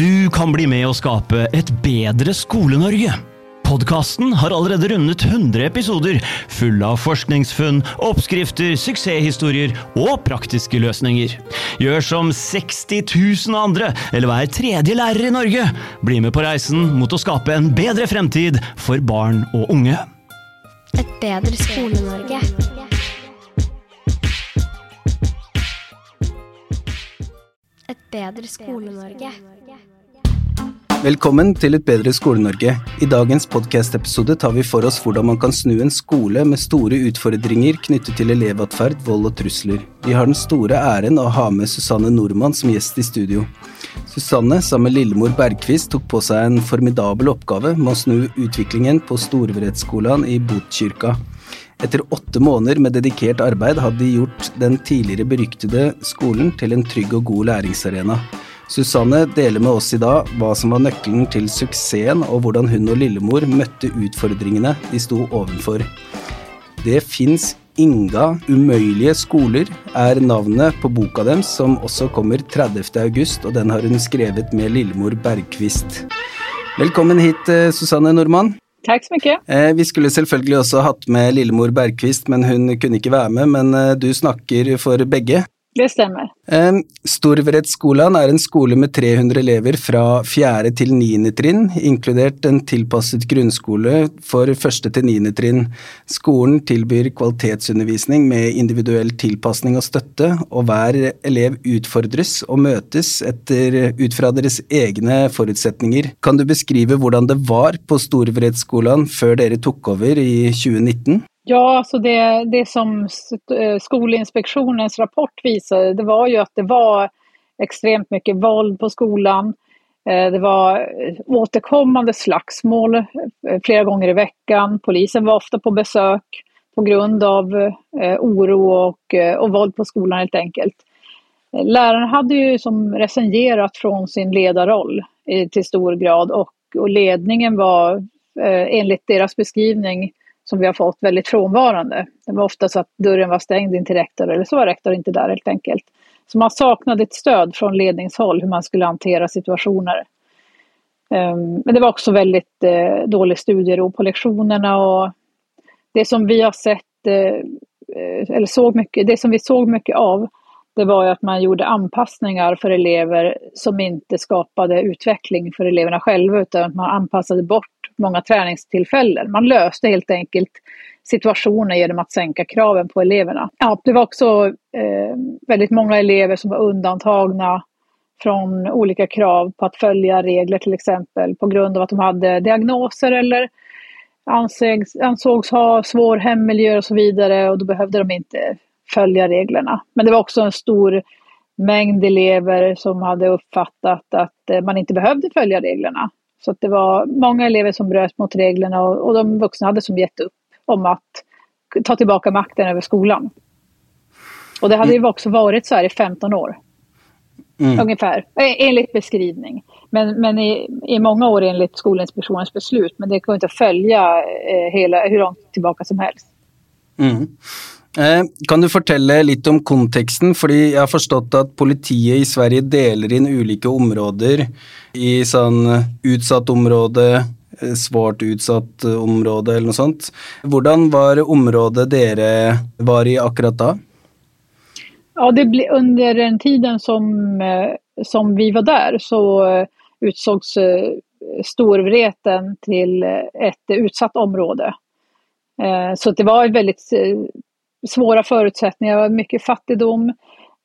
Du kan bli med och skapa ett bättre Skole-Norge. Podkasten har allerede rundet 100 episoder, fulla av forskningsfunn, oppskrifter, suksesshistorier og praktiske løsninger. Gjør som 60 000 andre, eller hver tredje lærer i Norge. Bli med på reisen mot å skape en bedre fremtid for barn og unge. Et bedre Skole-Norge. Et bedre Skole-Norge. Velkommen til Et bedre Skole-Norge. I dagens podcast-episode tar vi for oss hvordan man kan snu en skole med store utfordringer knyttet til elevatferd, vold og trusler. Vi har den store æren å ha med Susanne Nordmann som gjest i studio. Susanne, sammen med Lillemor Bergquist, tok på seg en formidabel oppgave med å snu utviklingen på Storvredsskolen i Botkyrka. Etter åtte måneder med dedikert arbeid hadde de gjort den tidligere beryktede skolen til en trygg og god læringsarena. Susanne deler med oss i dag hva som var nøkkelen til suksessen, og hvordan hun og lillemor møtte utfordringene de sto overfor. Det fins Inga umøyelige skoler, er navnet på boka deres, som også kommer 30. august, og den har hun skrevet med Lillemor Bergquist. Velkommen hit, eh, Susanne Nordmann. Tack så mycket. Eh, vi skulle selvfølgelig også hatt med Lillemor Bergquist, men hun kunne ikke være med. Men eh, du snakker for begge. Det stämmer. Ehm, Storvretskolan är en skole med 300 elever från fjärde till nionde trinn, inkluderat en tilpasset grunnskole for 1. til 9. trinn. Skolan tillbyr kvalitetsundervisning med individuell tillpassning och stötte, och varje elev utfordras och mötes utifrån ut egna förutsättningar. Kan du beskriva hur det var på Storvretskolan före ni tog över i 2019? Ja, alltså det, det som eh, Skolinspektionens rapport visade, det var ju att det var extremt mycket våld på skolan. Eh, det var eh, återkommande slagsmål flera gånger i veckan. Polisen var ofta på besök på grund av oro och, och våld på skolan helt enkelt. Läraren hade ju som resignerat från sin ledarroll till stor grad och, och ledningen var enligt deras beskrivning som vi har fått väldigt frånvarande. Det var ofta så att dörren var stängd in till rektor eller så var rektor inte där helt enkelt. Så man saknade ett stöd från ledningshåll hur man skulle hantera situationer. Ehm, men det var också väldigt eh, dålig studiero på lektionerna och det som vi har sett, eh, eller såg mycket, det som vi såg mycket av, det var ju att man gjorde anpassningar för elever som inte skapade utveckling för eleverna själva utan att man anpassade bort många träningstillfällen. Man löste helt enkelt situationen genom att sänka kraven på eleverna. Ja, det var också eh, väldigt många elever som var undantagna från olika krav på att följa regler till exempel på grund av att de hade diagnoser eller ansågs, ansågs ha svår hemmiljö och så vidare och då behövde de inte följa reglerna. Men det var också en stor mängd elever som hade uppfattat att eh, man inte behövde följa reglerna. Så det var många elever som bröt mot reglerna och, och de vuxna hade som gett upp om att ta tillbaka makten över skolan. Och det hade ju också varit så här i 15 år. Mm. Ungefär, eh, enligt beskrivning. Men, men i, i många år enligt Skolinspektionens beslut. Men det går inte att följa eh, hela, hur långt tillbaka som helst. Mm. Eh, kan du fortelle litt om konteksten, fordi jeg har forstått at politiet i Sverige deler inn ulike områder i sånn eh, utsatt område, eh, svårt utsatt område eller noe sånt. Hvordan var området dere var i akkurat da? Ja, det ble, under den tiden som, som vi var där så utsågs Storvreten till ett utsatt område. Så det var ett väldigt svåra förutsättningar, mycket fattigdom.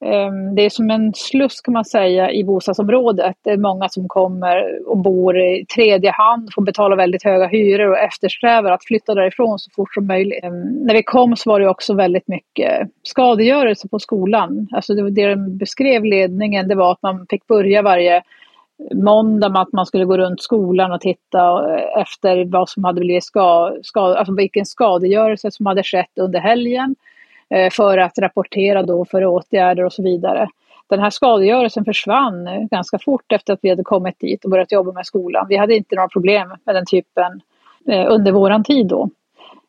Ehm, det är som en sluss kan man säga i bostadsområdet. Det är många som kommer och bor i tredje hand, får betala väldigt höga hyror och eftersträvar att flytta därifrån så fort som möjligt. Ehm, när vi kom så var det också väldigt mycket skadegörelse på skolan. Alltså det, det de beskrev ledningen det var att man fick börja varje måndag med att man skulle gå runt skolan och titta eh, efter vad som hade blivit ska, ska, alltså vilken skadegörelse som hade skett under helgen eh, för att rapportera då för åtgärder och så vidare. Den här skadegörelsen försvann ganska fort efter att vi hade kommit dit och börjat jobba med skolan. Vi hade inte några problem med den typen eh, under våran tid då.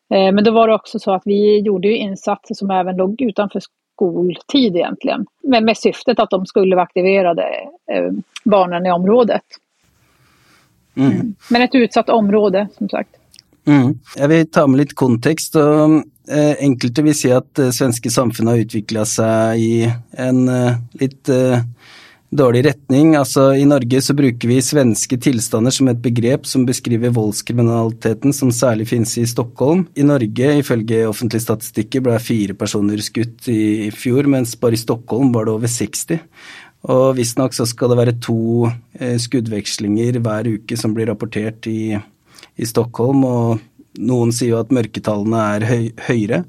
Men då var det också så att vi gjorde insatser som även låg utanför skoltid egentligen. Men med syftet att de skulle vara aktiverade, eh, barnen i området. Mm. Men ett utsatt område som sagt. Mm. Jag vill ta med lite kontext. eh, Enkelte vil si at det svenske samfunnet har utviklat sig i en eh, litt eh, dårlig retning. Altså, I Norge så bruker vi svenske tilstander som et begrep som beskriver voldskriminaliteten som særlig finnes i Stockholm. I Norge, ifølge offentlige statistikker, ble fire personer skutt i fjor, mens bare i Stockholm var det over 60. Og visstnok så skal det være to eh, skuddvekslinger hver uke som blir rapportert i, i Stockholm, og noen sier jo at mørketallene er høy, høyere.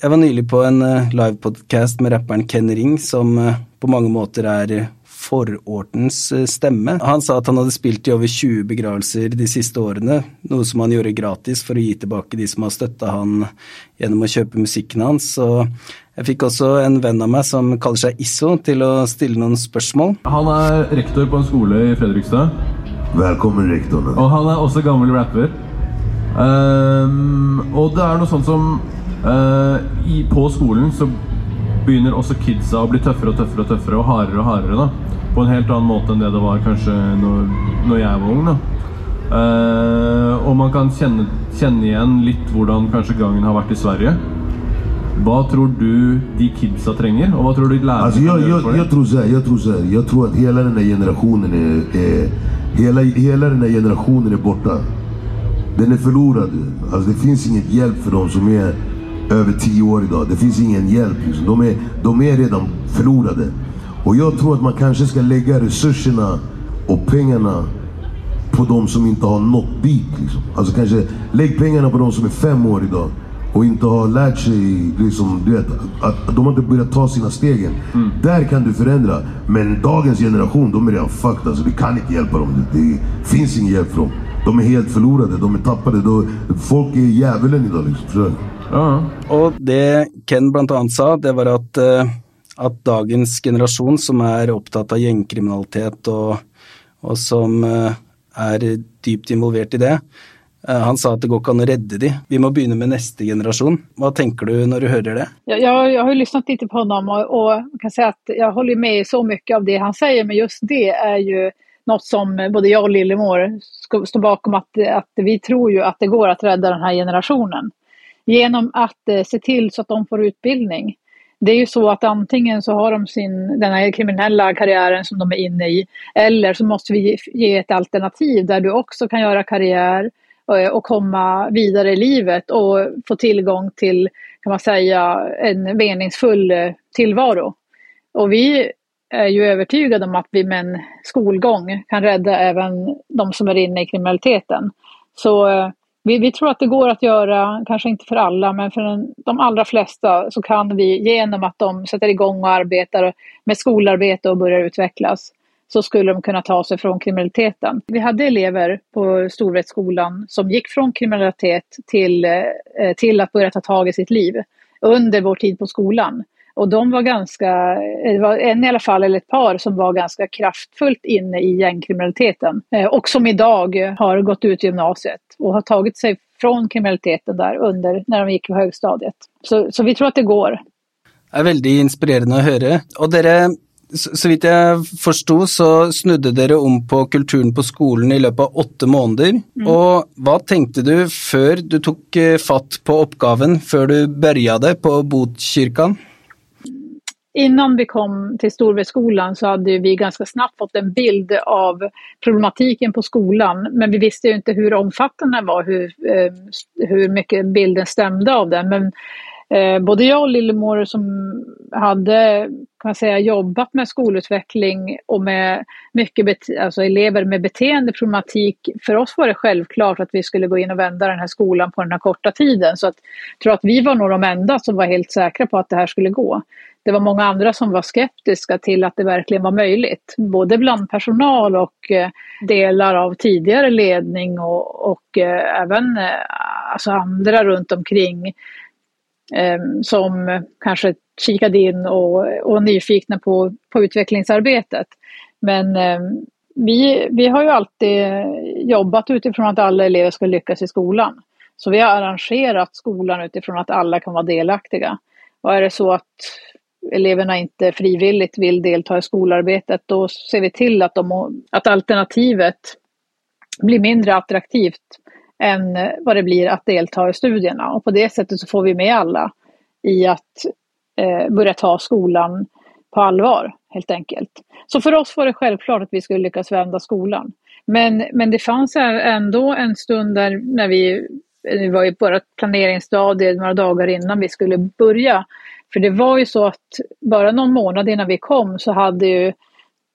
Jeg var nylig på en eh, live-podcast med rapperen Ken Ring, som eh, på mange måter er forortens eh, stemme. Han sa at han hadde spilt i over 20 begravelser de siste årene, noe som han gjorde gratis for å gi tilbake de som har støtta han gjennom å kjøpe musikken hans. Og jeg fikk også en venn av meg som kaller seg Isso, til å stille noen spørsmål. Han er rektor på en skole i Fredrikstad. Velkommen, rektor. Og han er også gammel rapper. Um, og det er noe sånt som uh, i, På skolen så begynner også kidsa å bli tøffere og tøffere og tøffere og hardere og hardere. da. På en helt annen måte enn det det var kanskje når, når jeg var ung. da. Uh, og man kan igjen litt hvordan kanskje gangen har vært i Sverige. Vad tror du de kidsa trenger, och vad tror du lärarna alltså jag, jag, jag, tror så här, jag tror så här, jag tror att hela den här generationen är, är hela, hela den här generationen är borta. Den är förlorad. Alltså det finns inget hjälp för dem som är över tio år idag. Det finns ingen hjälp. Liksom. De, är, de är redan förlorade. Och jag tror att man kanske ska lägga resurserna och pengarna på de som inte har nått dit. Liksom. Alltså kanske lägg pengarna på de som är fem år idag och inte har lärt sig, liksom, du vet, att de har inte börjat ta sina steg än. Mm. Där kan du förändra. Men dagens generation, de är redan fucked. Alltså, vi kan inte hjälpa dem. Det, det finns ingen hjälp för dem. De är helt förlorade, de är tappade. De, folk är djävulen idag. Liksom. Ja. Och det Ken bland annat sa, det var att uh at dagens generasjon, som er opptatt av gjengkriminalitet og, og som eh, er dypt involvert i det, eh, han sa att det går ikke an å redde de. Vi må begynne med nästa generation. Vad tänker du när du hör det? Jag, jag, har har lyssnat lite på honom och, och kan säga att jag håller med så mycket av det han säger, men just det är ju något som både jag och Lillemor står bakom, att, att vi tror ju att det går att rädda den här generationen. Genom att eh, se till så att de får utbildning det är ju så att antingen så har de sin, den här kriminella karriären som de är inne i eller så måste vi ge ett alternativ där du också kan göra karriär eh, och komma vidare i livet och få tillgång till, kan man säga, en meningsfull eh, tillvaro. Och vi är ju övertygade om att vi med en skolgång kan rädda även de som är inne i kriminaliteten. Så eh, vi, vi, tror att det går att göra, kanske inte för alla, men för den, de allra flesta så kan vi genom att de sätter igång och arbetar med skolarbete och börjar utvecklas så skulle de kunna ta sig från kriminaliteten. Vi hade elever på Storvretskolan som gick från kriminalitet till, eh, till att börja ta tag i sitt liv under vår tid på skolan. Och de var ganska, det var en i alla fall, eller ett par som var ganska kraftfullt inne i gängkriminaliteten. Eh, och som idag har gått ut gymnasiet och har tagit sig från kriminaliteten där under, när de gick på högstadiet. Så, så vi tror att det går. Det är väldigt inspirerande att höra. Och dere, så vidt jeg forsto, så snudde dere om på kulturen på skolen i løpet av åtte måneder. Mm. Og hva tenkte du før du tok eh, fatt på oppgaven, før du började på Botkyrkan? Innan vi kom till Storvedskolan så hade vi ganska snabbt fått en bild av problematiken på skolan. Men vi visste ju inte hur omfattande den var, hur, eh, hur mycket bilden stämde av den. Men eh, både jag och Lillemor som hade kan man säga, jobbat med skolutveckling och med mycket alltså elever med beteendeproblematik. För oss var det självklart att vi skulle gå in och vända den här skolan på den här korta tiden. Så att, jag tror att vi var nog de enda som var helt säkra på att det här skulle gå det var många andra som var skeptiska till att det verkligen var möjligt. Både bland personal och eh, delar av tidigare ledning och, och eh, även eh, alltså andra runt omkring som kanske kikade in och, och nyfikna på, på utvecklingsarbetet. Men vi, vi har ju alltid jobbat utifrån att alla elever ska lyckas i skolan. Så vi har arrangerat skolan utifrån att alla kan vara delaktiga. Och är det så att eleverna inte frivilligt vill delta i skolarbetet, då ser vi till att, de, att alternativet blir mindre attraktivt än vad det blir att delta i studierna. Och på det sättet så får vi med alla i att eh, börja ta skolan på allvar, helt enkelt. Så för oss var det självklart att vi skulle lyckas vända skolan. Men, men det fanns ändå en stund där när vi, vi var i vårt planeringsstadie några dagar innan vi skulle börja. För det var ju så att bara någon månad innan vi kom så hade ju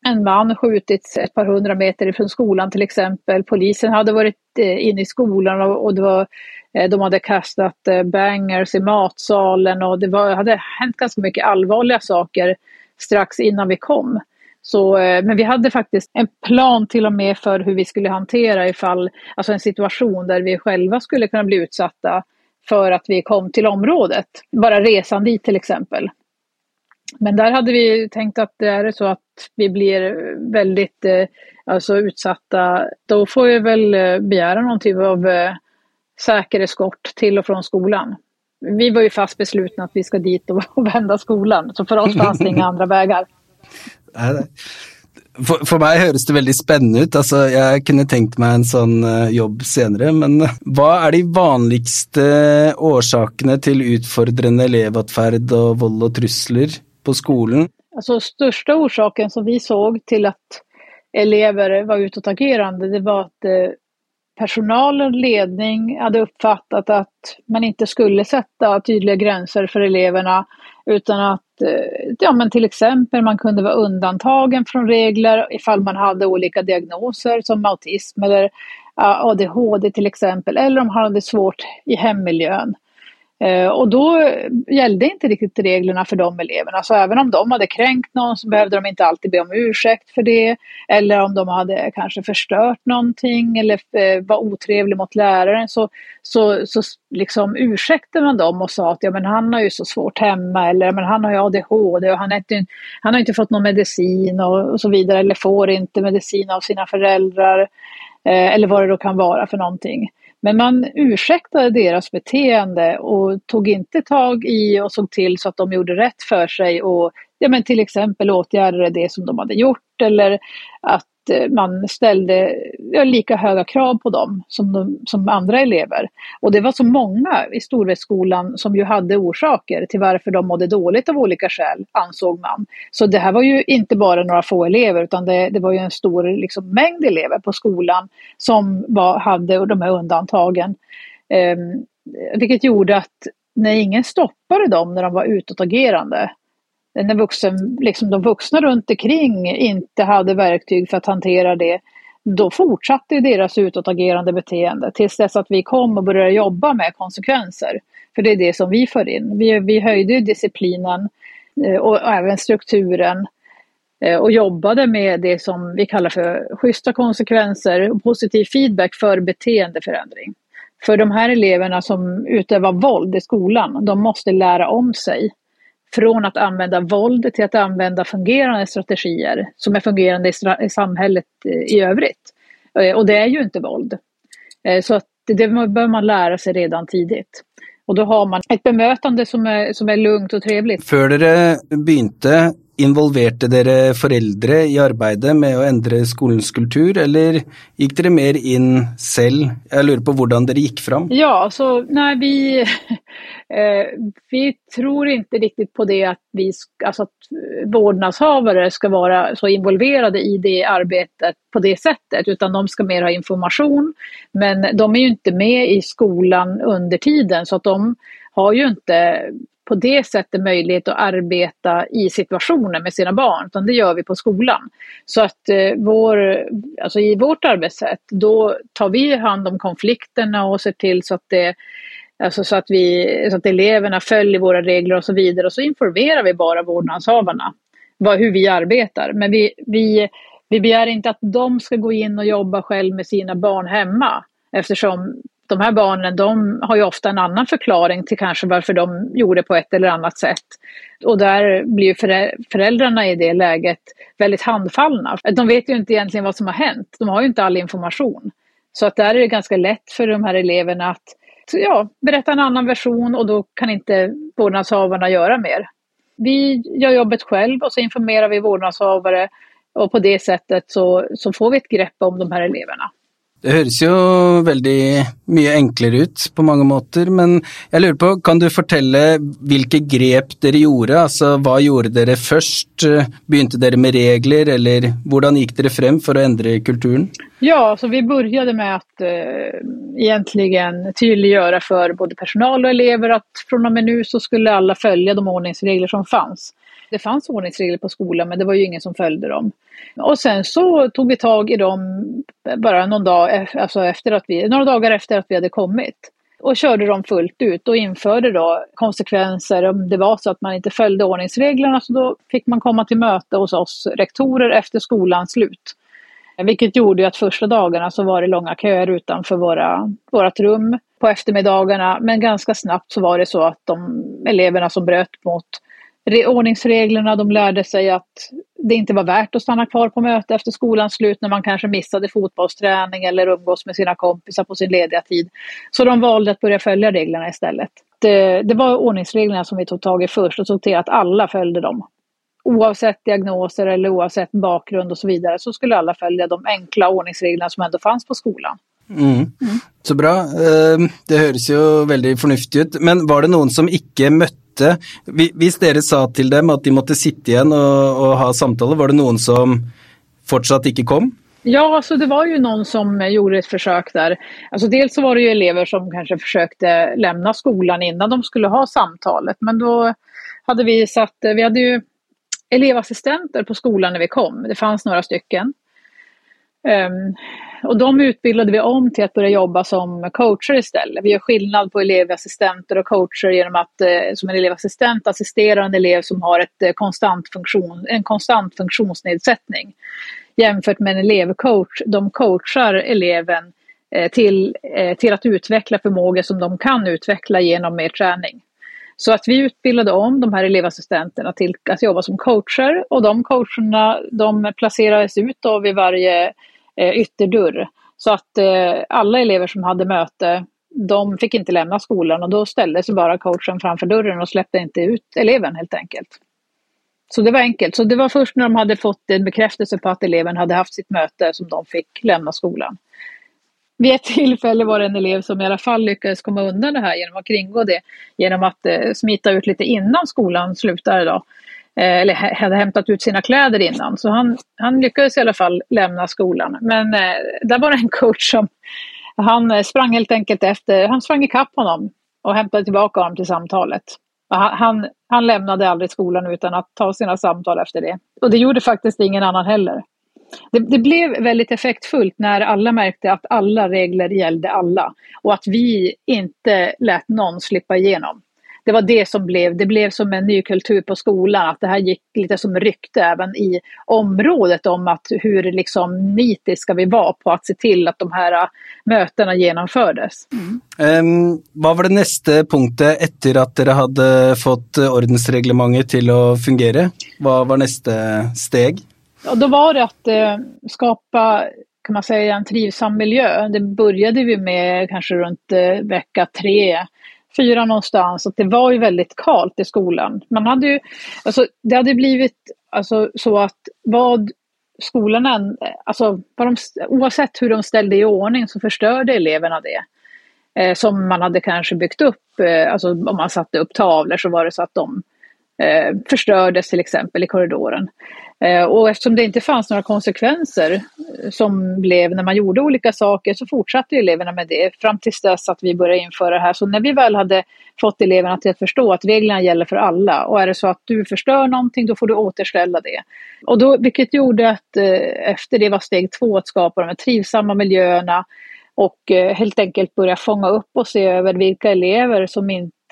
en man skjutits ett par hundra meter ifrån skolan till exempel. Polisen hade varit eh, inne i skolan och, det var, eh, de hade kastat eh, bangers i matsalen och det var, hade hänt ganska mycket allvarliga saker strax innan vi kom. Så, men vi hade faktiskt en plan till och med för hur vi skulle hantera ifall, alltså en situation där vi själva skulle kunna bli utsatta för att vi kom till området. Bara resan dit till exempel. Men där hade vi tänkt att det är så att vi blir väldigt eh, alltså utsatta, då får vi väl eh, begära någon typ av eh, säker eskort till och från skolan. Vi var ju fast beslutna att vi ska dit och vända skolan, så för oss fanns det inga andra vägar. For, for meg høres det veldig spennende ut. Altså, jeg kunne tenkt meg en sånn uh, jobb senere, men eh, hva er de vanligste årsakene til utfordrende elevatferd og vold og trusler på skolan? Alltså största orsaken som vi såg till att elever var utåtagerande, det var att eh, personal och ledning hade uppfattat att man inte skulle sätta tydliga gränser för eleverna utan att eh, ja, men till exempel man kunde vara undantagen från regler ifall man hade olika diagnoser som autism eller ADHD till exempel eller om man hade svårt i hemmiljön. Eh, och då gällde inte riktigt reglerna för de eleverna. Så även om de hade kränkt någon så behövde de inte alltid be om ursäkt för det. Eller om de hade kanske förstört någonting eller eh, var otrevlig mot läraren så, så, så liksom ursäktade man dem och sa att ja, men han har ju så svårt hemma eller men han har ju ADHD och han, är inte, han har inte fått någon medicin och, och så vidare eller får inte medicin av sina föräldrar. Eh, eller vad det då kan vara för någonting. Men man ursäktade deras beteende och tog inte tag i och såg till så att de gjorde rätt för sig och ja, men till exempel åtgärdade det som de hade gjort eller att Eh, man ställde lika höga krav på dem som, de, som andra elever. Och det var så många i Storvästskolan som ju hade orsaker till varför de mådde dåligt av olika skäl, ansåg man. Så det här var ju inte bara några få elever utan det, det var ju en stor liksom, mängd elever på skolan som var, hade de här undantagen. Eh, vilket gjorde att när ingen stoppade dem när de var utåtagerande när vuxen, liksom de vuxna runt omkring inte hade verktyg för att hantera det, då fortsatte deras utåtagerande beteende tills dess att vi kom och började jobba med konsekvenser. För det är det som vi för in. Vi, vi höjde disciplinen eh, och även strukturen eh, och jobbade med det som vi kallar för schyssta konsekvenser och positiv feedback för beteendeförändring. För de här eleverna som utövar våld i skolan, de måste lära om sig från att använda våld till att använda fungerande strategier som är fungerande i, samhället eh, i övrigt. Eh, och det är ju inte våld. Eh, så att det bör man lära sig redan tidigt. Och då har man ett bemötande som är, som är lugnt och trevligt. Före det begynte Involverte dere foreldre i arbeidet med å endre skolens kultur, eller gikk dere mer inn selv? Jeg lurer på hvordan dere gick fram? Ja, så nej, vi, eh, vi tror inte riktigt på det att, vi, alltså att eh, vårdnadshavare ska vara så involverade i det arbetet på det sättet, utan de ska mer ha information. Men de är ju inte med i skolan under tiden, så att de har ju inte på det sättet möjlighet att arbeta i situationen med sina barn, utan det gör vi på skolan. Så att eh, vår, alltså i vårt arbetssätt, då tar vi hand om konflikterna och ser till så att det Alltså så att, vi, så att eleverna följer våra regler och så vidare och så informerar vi bara vårdnadshavarna vad, hur vi arbetar. Men vi, vi, vi begär inte att de ska gå in och jobba själv med sina barn hemma eftersom de här barnen de har ju ofta en annan förklaring till kanske varför de gjorde på ett eller annat sätt. Och där blir föräldrarna i det läget väldigt handfallna. De vet ju inte egentligen vad som har hänt. De har ju inte all information. Så att där är det ganska lätt för de här eleverna att ja, berätta en annan version och då kan inte vårdnadshavarna göra mer. Vi gör jobbet själv och så informerar vi vårdnadshavare och på det sättet så, så får vi ett grepp om de här eleverna. Det høres jo veldig mye enklere ut på mange måter, men jeg lurer på, kan du fortelle hvilke grep dere gjorde? Altså, hva gjorde dere først? Begynte dere med regler, eller hvordan gikk dere frem for å endre kulturen? Ja, så vi började med att eh, egentligen tydliggöra för både personal och elever att från och med nu så skulle alla följa de ordningsregler som fanns. Det fanns ordningsregler på skolan men det var ju ingen som följde dem. Och sen så tog vi tag i dem bara någon dag, e-, alltså efter att vi, några dagar efter att vi hade kommit och körde dem fullt ut och införde då konsekvenser om det var så att man inte följde ordningsreglerna så då fick man komma till möte hos oss rektorer efter skolans slut. Vilket gjorde att första dagarna så var det långa köer utanför våra, vårat rum på eftermiddagarna men ganska snabbt så var det så att de eleverna som bröt mot ordningsreglerna, de lärde sig att det inte var värt att stanna kvar på möte efter skolans slut när man kanske missade fotbollsträning eller umgås med sina kompisar på sin lediga tid. Så de valde att börja följa reglerna istället. Det, det var ordningsreglerna som vi tog tag i först och såg till att alla följde dem. Oavsett diagnoser eller oavsett bakgrund och så vidare så skulle alla följa de enkla ordningsreglerna som ändå fanns på skolan. Mm. Mm. Så bra. Ehm, det høres jo veldig fornuftig ut. Men var det noen som ikke møtte sitte Hvis dere sa til dem at de måtte sitte igjen og, og ha samtale, var det noen som fortsatt ikke kom? Ja, alltså det var ju någon som gjorde ett försök där. Alltså dels så var det ju elever som kanske försökte lämna skolan innan de skulle ha samtalet. Men då hade vi satt, vi hade ju elevassistenter på skolan när vi kom. Det fanns några stycken. Um, och de utbildade vi om till att börja jobba som coacher istället. Vi gör skillnad på elevassistenter och coacher genom att eh, som en elevassistent assistera en elev som har ett, eh, konstant funktion, en konstant funktionsnedsättning. Jämfört med en elevcoach, de coachar eleven eh, till, eh, till att utveckla förmågor som de kan utveckla genom mer träning. Så att vi utbildade om de här elevassistenterna till att jobba som coacher och de coacherna de placerades ut då vid varje eh, ytterdörr. Så att eh, alla elever som hade möte, de fick inte lämna skolan och då ställde sig bara coachen framför dörren och släppte inte ut eleven helt enkelt. Så det var enkelt. Så det var först när de hade fått en bekräftelse på att eleven hade haft sitt möte som de fick lämna skolan. Vid ett tillfälle var det en elev som i alla fall lyckades komma undan det här genom att kringgå det genom att eh, smita ut lite innan skolan slutade. Då. Eh, eller hade hämtat ut sina kläder innan. Så han, han lyckades i alla fall lämna skolan. Men eh, där var det en coach som han eh, sprang helt enkelt efter, han sprang ikapp honom och hämtade tillbaka honom till samtalet. Han, han, han, lämnade aldrig skolan utan att ta sina samtal efter det. Och det gjorde faktiskt ingen annan heller. Det, det, blev väldigt effektfullt när alla märkte att alla regler gällde alla och att vi inte lät någon slippa igenom det var det som blev, det blev som en ny kultur på skolan, att det här gick lite som rykte även i området om att hur liksom nitiska vi var på att se till att de här äh, mötena genomfördes. Mm. Um, vad var det nästa punkten efter att ni hade fått ordensreglementet till att fungera? Vad var nästa steg? Ja, då var det att eh, skapa kan man säga en trivsam miljö. Det började vi med kanske runt eh, vecka tre fyra någonstans, att det var ju väldigt kalt i skolan. Man hade ju, alltså, det hade blivit alltså, så att vad skolan än, alltså, vad de, oavsett hur de ställde i ordning så förstörde eleverna det. Eh, som man hade kanske byggt upp, eh, alltså om man satte upp tavlor så var det så att de eh, förstördes till exempel i korridoren. Eh, och eftersom det inte fanns några konsekvenser eh, som blev när man gjorde olika saker så fortsatte eleverna med det fram tills dess att vi började införa det här. Så när vi väl hade fått eleverna till att förstå att reglerna gäller för alla och är det så att du förstör någonting då får du återställa det. Och då, vilket gjorde att eh, efter det var steg två att skapa de här trivsamma miljöerna och eh, helt enkelt börja fånga upp och se över vilka elever som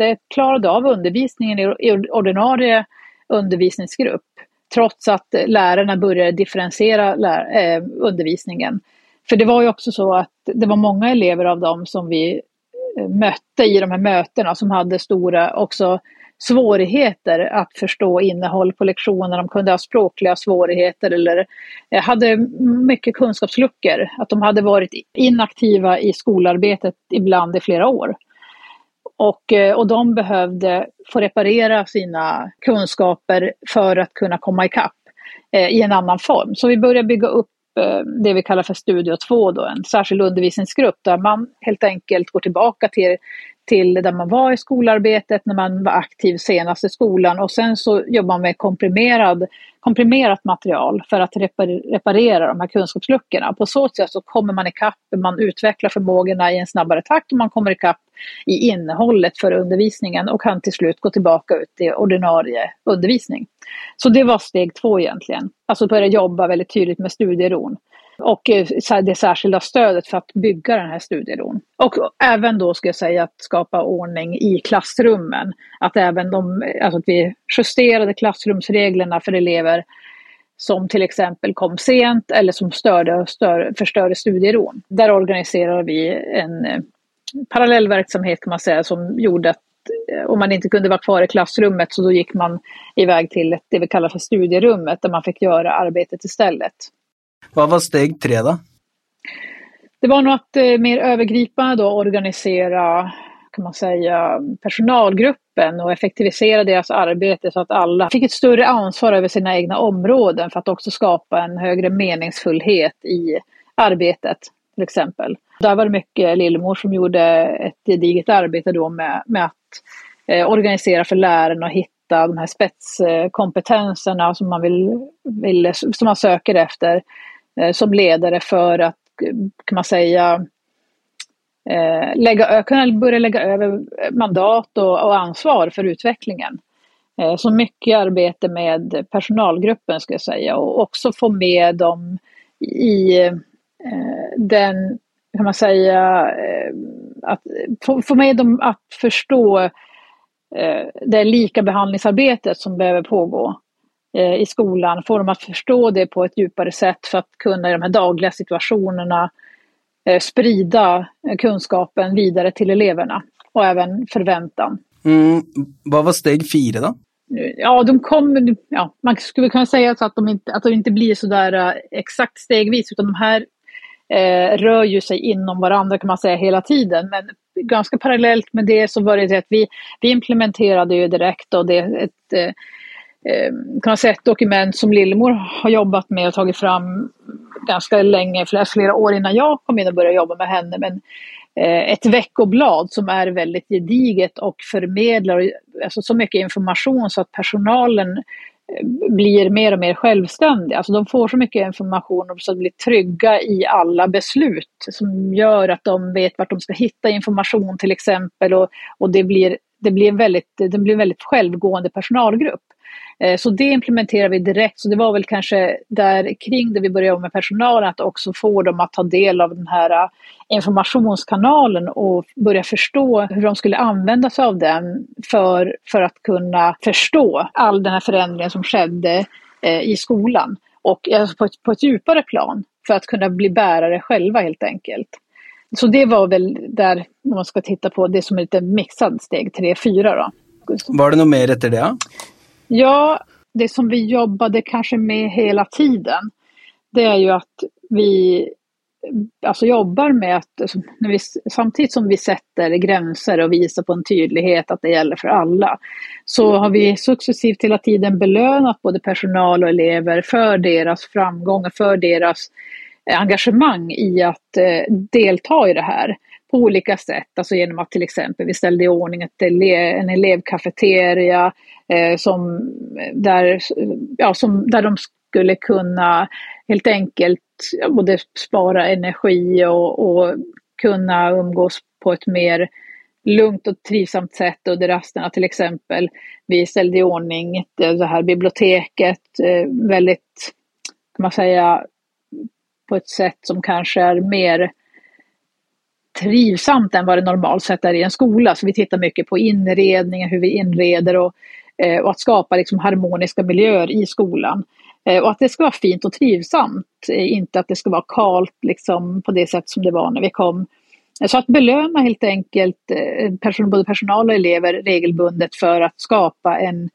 inte klarade av undervisningen i ordinarie undervisningsgrupp trots att lärarna började differentiera lär, eh, undervisningen. För det var ju också så att det var många elever av dem som vi eh, mötte i de här mötena som hade stora också svårigheter att förstå innehåll på lektionerna. De kunde ha språkliga svårigheter eller eh, hade mycket kunskapsluckor. Att de hade varit inaktiva i skolarbetet ibland i flera år. Och, eh, och de behövde få reparera sina kunskaper för att kunna komma ikapp eh, i en annan form. Så vi började bygga upp eh, det vi kallar för Studio 2, då, en särskild undervisningsgrupp där man helt enkelt går tillbaka till till där man var i skolarbetet, när man var aktiv senast i skolan och sen så jobbar man med komprimerad, komprimerat material för att reparera de här kunskapsluckorna. På så sätt så kommer man ikapp, man utvecklar förmågorna i en snabbare takt och man kommer ikapp i innehållet för undervisningen och kan till slut gå tillbaka ut i ordinarie undervisning. Så det var steg två egentligen, alltså börja jobba väldigt tydligt med studieron och eh, det särskilda stödet för att bygga den här studieron. Och även då ska jag säga att skapa ordning i klassrummen. Att även de, alltså att vi justerade klassrumsreglerna för elever som till exempel kom sent eller som störde, stör, förstörde studieron. Där organiserade vi en eh, parallell verksamhet kan man säga som gjorde att eh, om man inte kunde vara kvar i klassrummet så då gick man iväg till det vi kallar för studierummet där man fick göra arbetet istället. Vad var steg tre då? Det var nog att eh, mer övergripande då organisera kan man säga, personalgruppen och effektivisera deras arbete så att alla fick ett större ansvar över sina egna områden för att också skapa en högre meningsfullhet i arbetet till exempel. Där var det mycket Lillemor som gjorde ett gediget arbete då med, med att eh, organisera för lärarna och hitta de här spetskompetenserna som man, vill, vill, som man söker efter Eh, som ledare för att, kan man säga, eh, lägga, kunna börja lägga över mandat och, och ansvar för utvecklingen. Eh, så mycket arbete med personalgruppen ska jag säga och också få med dem i eh, den, kan man säga, eh, att få, få med dem att förstå det lika behandlingsarbetet som behöver pågå. Eh, i skolan, få dem att förstå det på ett djupare sätt för att kunna i de här dagliga situationerna eh, sprida kunskapen vidare till eleverna och även förväntan. Mm, vad var steg fyra då? Ja, de kom, ja, man skulle kunna säga så att de inte, att de inte blir så där uh, exakt stegvis utan de här uh, rör ju sig inom varandra kan man säga hela tiden. Men ganska parallellt med det så var det att vi, vi implementerade ju direkt och det ett Eh, ett dokument som Lillemor har jobbat med och tagit fram ganska länge, flera, flera år innan jag kom in och började jobba med henne. Men eh, ett veckoblad som är väldigt gediget och förmedlar alltså så mycket information så att personalen eh, blir mer och mer självständiga. Alltså de får så mycket information och de blir trygga i alla beslut som gör att de vet vart de ska hitta information till exempel och, och det blir det blir väldigt, det blir en väldigt självgående personalgrupp. Eh, så det implementerar vi direkt. Så det var väl kanske där kring det vi började jobba med personalen, att också få dem att ta del av den här eh, informationskanalen och börja förstå hur de skulle använda sig av den för, för att kunna förstå all den här förändringen som skedde eh, i skolan. Och alltså på, ett, på ett djupare plan för att kunna bli bärare själva helt enkelt. Så det var väl där, om man ska titta på det som är lite mixad steg 3-4 då. Var det något mer efter det? Ja, det som vi jobbade kanske med hela tiden, det är ju att vi alltså jobbar med att när vi, samtidigt som vi sätter gränser och visar på en tydlighet att det gäller för alla, så har vi successivt hela tiden belönat både personal och elever för deras framgångar, för deras eh, engagemang i att eh, delta i det här på olika sätt, alltså genom att till exempel vi ställde i ordning ett ele en elevkafeteria eh, som, där, ja, som, där de skulle kunna helt enkelt både spara energi och, och kunna umgås på ett mer lugnt och trivsamt sätt under rasterna till exempel. Vi ställde i ordning det eh, här biblioteket eh, väldigt, kan man säga, på ett sätt som kanske är mer trivsamt än vad det normalt sett är i en skola. Så vi tittar mycket på inredningen, hur vi inreder och, eh, och att skapa liksom harmoniska miljöer i skolan. Eh, och att det ska vara fint och trivsamt, eh, inte att det ska vara kalt liksom, på det sätt som det var när vi kom. Eh, så att belöna helt enkelt eh, person, både personal och elever regelbundet för att skapa en,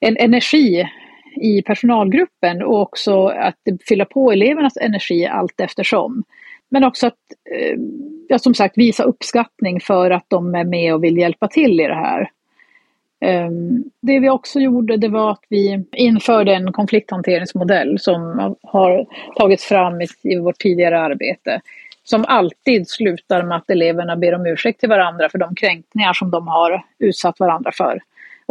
en energi i personalgruppen och också att fylla på elevernas energi allt eftersom. Men också att eh, ja, som sagt visa uppskattning för att de är med och vill hjälpa till i det här. Ehm, det vi också gjorde det var att vi införde en konflikthanteringsmodell som har tagits fram i vårt tidigare arbete. Som alltid slutar med att eleverna ber om ursäkt till varandra för de kränkningar som de har utsatt varandra för.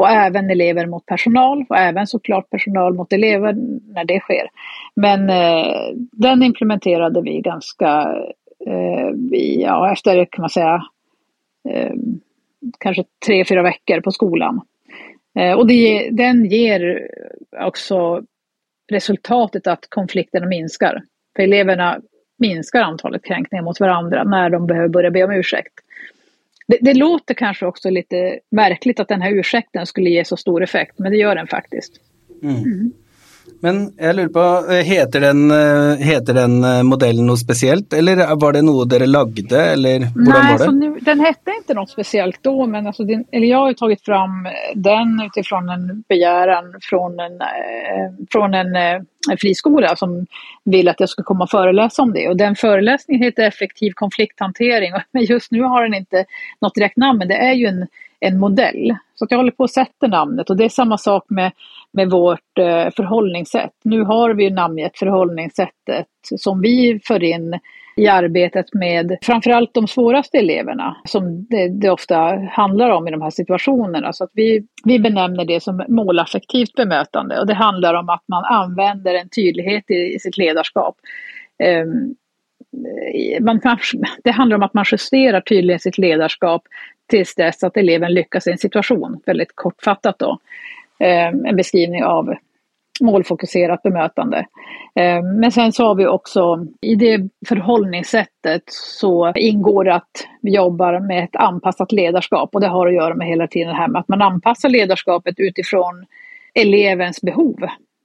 Och även elever mot personal och även såklart personal mot elever när det sker. Men eh, den implementerade vi ganska, eh, ja, efter kan man säga, eh, kanske tre, fyra veckor på skolan. Eh, och det, den ger också resultatet att konflikterna minskar. För eleverna minskar antalet kränkningar mot varandra när de behöver börja be om ursäkt. Det, det, låter kanske också lite märkligt att den här ursäkten skulle ge så stor effekt, men det gör den faktiskt. Mm. Mm. Men jeg lurer på, eh, heter den, eh, heter den eh, modellen noe spesielt, eller var det noe dere lagde, eller hvordan Nej, var det? Nu, den hette inte något speciellt då, men alltså den, eller jag har tagit fram den utifrån en begäran från en, från en eh, friskola som vill att jag ska komma och föreläsa om det. Och den föreläsningen heter Effektiv konflikthantering, men just nu har den inte något direkt namn, men det är ju en en modell. Så jag håller på att sätta namnet och det är samma sak med, med vårt eh, förhållningssätt. Nu har vi namngett förhållningssättet som vi för in i arbetet med framförallt de svåraste eleverna som det, det, ofta handlar om i de här situationerna. Så att vi, vi benämner det som målaffektivt bemötande och det handlar om att man använder en tydlighet i, i sitt ledarskap. Um, man, det handlar om att man justerar tydligen sitt ledarskap tills dess att eleven lyckas i en situation, väldigt kortfattat då. Eh, en beskrivning av målfokuserat bemötande. Eh, men sen så har vi också, i det förhållningssättet så ingår det att vi jobbar med ett anpassat ledarskap och det har att göra med hela tiden det här med att man anpassar ledarskapet utifrån elevens behov.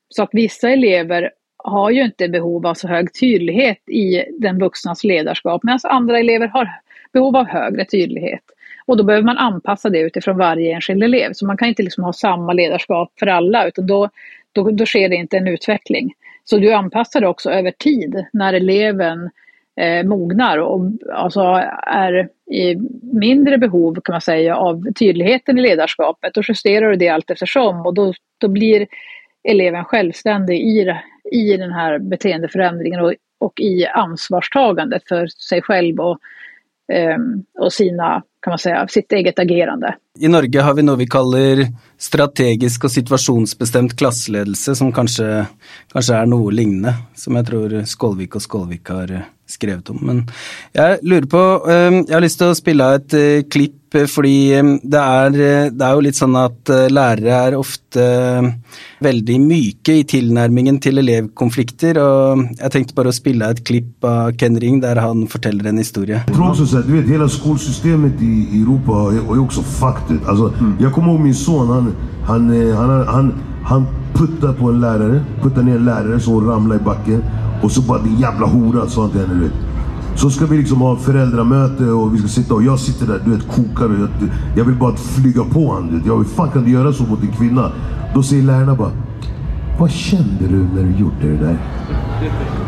Så att vissa elever har ju inte behov av så hög tydlighet i den vuxnas ledarskap medan andra elever har behov av högre tydlighet. Och då behöver man anpassa det utifrån varje enskild elev. Så man kan inte liksom ha samma ledarskap för alla utan då, då, då sker det inte en utveckling. Så du anpassar det också över tid när eleven eh, mognar och alltså är i mindre behov kan man säga av tydligheten i ledarskapet. Då justerar du det allt eftersom och då, då blir eleven självständig i, i den här beteendeförändringen och, och i ansvarstagandet för sig själv och, Ehm, och sina kan man säga, sitt eget agerande. I Norge har vi något vi kallar strategisk och situationsbestämd klassledelse som kanske, kanske är något liknande som jag tror Skålvik och Skålvik har skrevet om. Men jeg lurer på eh, Jeg har lyst til å spille av et eh, klipp, fordi eh, det er, det er jo litt sånn at lærere er ofte veldig myke i tilnærmingen til elevkonflikter, og jeg tenkte bare å spille av et klipp av Ken Ring der han forteller en historie. Jag tror också så att, du vet, hela skolsystemet i Europa ju också fucked. Alltså, mm. Jag kommer ihåg min son, han, han, han, han, han puttade på en lärare, puttade ner en lärare så hon ramlade i backen. Och så bara din jävla hora sa han till henne. Så ska vi liksom ha föräldramöte och vi ska sitta och jag sitter där, du vet, kokar och jag, jag vill bara flyga på honom. Jag, hur fan kan du göra så mot en kvinna? Då säger lärarna bara, vad kände du när du gjorde det där?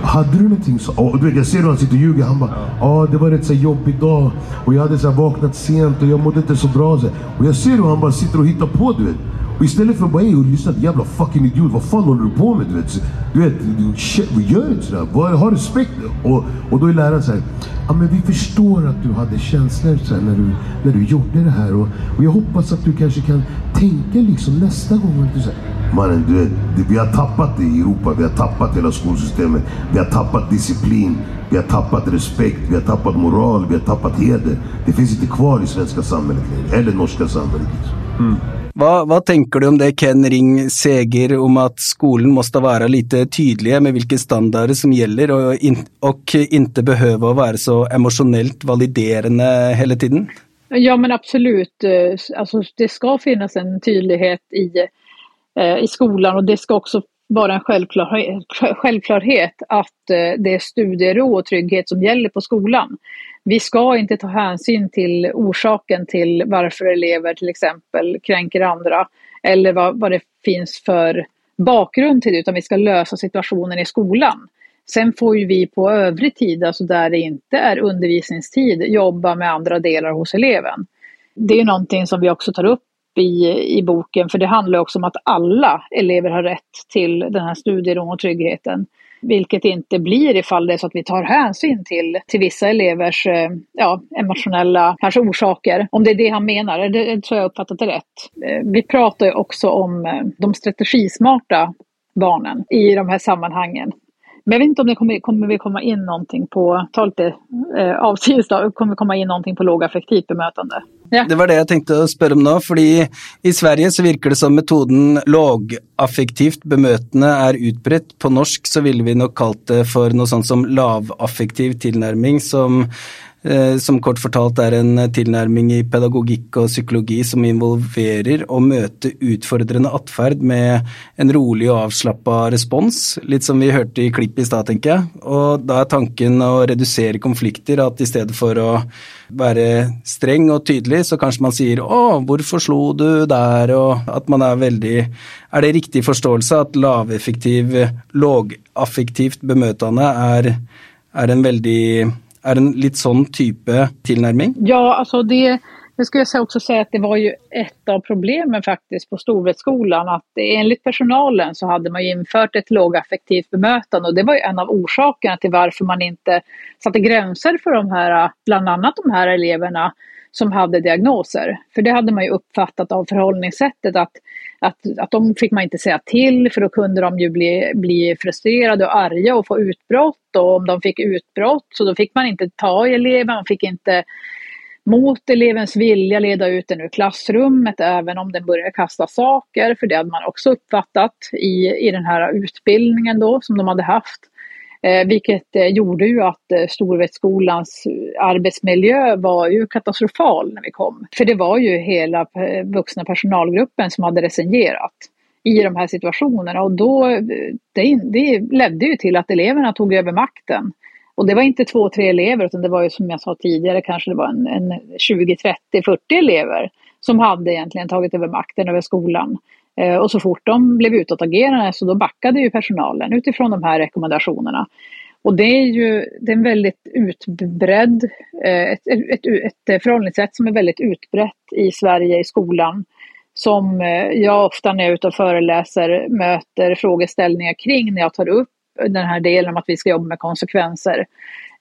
Hade du någonting så? Och, du vet, jag ser hur han sitter och ljuger. Han bara, ja det var rätt så jobbig dag. Och jag hade så vaknat sent och jag mådde inte så bra. Så. Och jag ser hur han bara sitter och hittar på, du vet. Och istället för att bara, hey, lyssna jävla fucking idiot, vad fan håller du på med? Du vet, du vet shit, gör inte sådär. ha respekt. Och, och då är läraren såhär, ja men vi förstår att du hade känslor så när, du, när du gjorde det här. Och, och jag hoppas att du kanske kan tänka liksom nästa gång. Att du, så Mannen, du vet, vi har tappat det i Europa. Vi har tappat hela skolsystemet. Vi har tappat disciplin. Vi har tappat respekt. Vi har tappat moral. Vi har tappat heder. Det finns inte kvar i svenska samhället längre. Eller norska samhället. Liksom. Mm. Vad, vad tänker du om det Ken Ring säger om att skolan måste vara lite tydlig med vilka standarder som gäller och in, och inte behöva vara så emotionellt validerande hela tiden? Ja men absolut, eh, alltså, det ska finnas en tydlighet i, eh, i skolan och det ska också vara en självklarhet, självklarhet att eh, det är studiero och trygghet som gäller på skolan. Vi ska inte ta hänsyn till orsaken till varför elever till exempel kränker andra eller vad, vad det finns för bakgrund till det, utan vi ska lösa situationen i skolan. Sen får ju vi på övrig tid, alltså där det inte är undervisningstid, jobba med andra delar hos eleven. Det är någonting som vi också tar upp i, i boken, för det handlar också om att alla elever har rätt till den här studieron och tryggheten. Vilket inte blir ifall det är så att vi tar hänsyn till, till vissa elevers eh, ja, emotionella kanske orsaker. Om det är det han menar, det tror jag uppfattat det rätt. Eh, vi pratar ju också om eh, de strategismarta barnen i de här sammanhangen. Men jag vet inte om det kommer, kommer vi komma in någonting på, ta lite eh, avsides då, kommer vi komma in någonting på lågaffektivt bemötande? Ja. Det var det jag tänkte spørre om nå, för i Sverige så virker det som metoden lågaffektivt bemötande är utbrett. På norsk så ville vi nog kallat det för något sånt som lavaffektiv tillnärmning, som Eh, som kort fortalt er en eh, tilnærming i pedagogikk og psykologi som involverer å møte utfordrende atferd med en rolig og avslappa respons, litt som vi hørte i klippet i stad, tenker jeg. Og da er tanken å redusere konflikter, at i stedet for å være streng og tydelig, så kanskje man sier 'Å, hvorfor slo du der?' og at man er veldig Er det riktig forståelse at laveffektiv, lågaffektivt bemøtende er, er en veldig är det en lite sån typ tillnärmning? Ja, alltså det, det skulle jag också säga att det var ju ett av problemen faktiskt på Storvretskolan att enligt personalen så hade man infört ett lågaffektivt bemötande och det var ju en av orsakerna till varför man inte satte gränser för de här, bland annat de här eleverna som hade diagnoser. För det hade man ju uppfattat av förhållningssättet att, att, att de fick man inte säga till för då kunde de ju bli, bli frustrerade och arga och få utbrott och om de fick utbrott så då fick man inte ta i eleven, man fick inte mot elevens vilja leda ut den ur klassrummet även om den började kasta saker, för det hade man också uppfattat i, i den här utbildningen då som de hade haft. Eh, vilket eh, gjorde ju att eh, eh, arbetsmiljö var ju katastrofal när vi kom. För det var ju hela eh, vuxna personalgruppen som hade resignerat i de här situationerna och då, eh, det, det ledde ju till att eleverna tog över makten. Och det var inte två, tre elever utan det var ju som jag sa tidigare kanske det var en, en 20, 30, 40 elever som hade egentligen tagit över makten över skolan. Eh, och så fort de blev utåtagerande så då backade ju personalen utifrån de här rekommendationerna. Och det är ju det är en väldigt utbredd, eh, ett, ett, ett förhållningssätt som är väldigt utbrett i Sverige i skolan. Som eh, jag ofta när jag är ute och föreläser möter frågeställningar kring när jag tar upp den här delen om att vi ska jobba med konsekvenser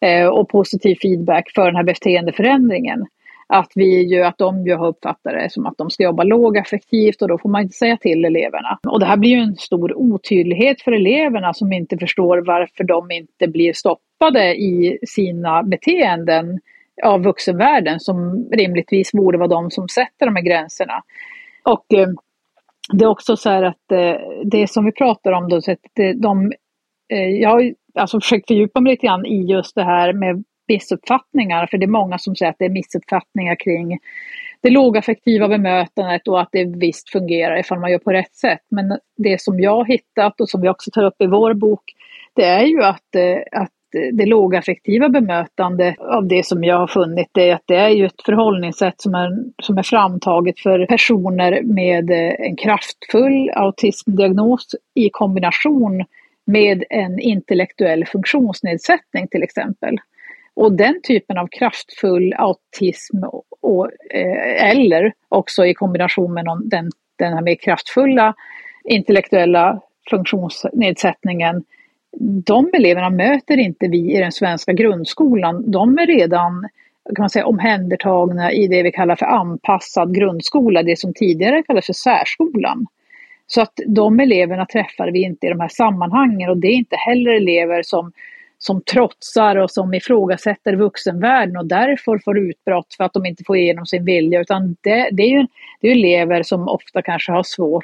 eh, och positiv feedback för den här beteendeförändringen att vi ju, att de ju har uppfattat det som att de ska jobba lågaffektivt och då får man inte säga till eleverna. Och det här blir ju en stor otydlighet för eleverna som inte förstår varför de inte blir stoppade i sina beteenden av vuxenvärlden som rimligtvis borde vara de som sätter de här gränserna. Och eh, det är också så här att eh, det som vi pratar om då, så att eh, de, jag har alltså försökt fördjupa mig lite grann i just det här med missuppfattningar, för det är många som säger att det är missuppfattningar kring det lågaffektiva bemötandet och att det visst fungerar ifall man gör på rätt sätt. Men det som jag har hittat och som vi också tar upp i vår bok, det är ju att, eh, att det lågaffektiva bemötande av det som jag har funnit det är att det är ju ett förhållningssätt som är, som är framtaget för personer med eh, en kraftfull autismdiagnos i kombination med en intellektuell funktionsnedsättning till exempel. Och den typen av kraftfull autism och, eh, eller också i kombination med någon, den, den här mer kraftfulla intellektuella funktionsnedsättningen de eleverna möter inte vi i den svenska grundskolan. De är redan kan man säga, omhändertagna i det vi kallar för anpassad grundskola, det som tidigare kallades för särskolan. Så att de eleverna träffar vi inte i de här sammanhangen och det är inte heller elever som som trotsar och som ifrågasätter vuxenvärlden och därför får utbrott för att de inte får igenom sin vilja. Utan det, det är ju det är elever som ofta kanske har svårt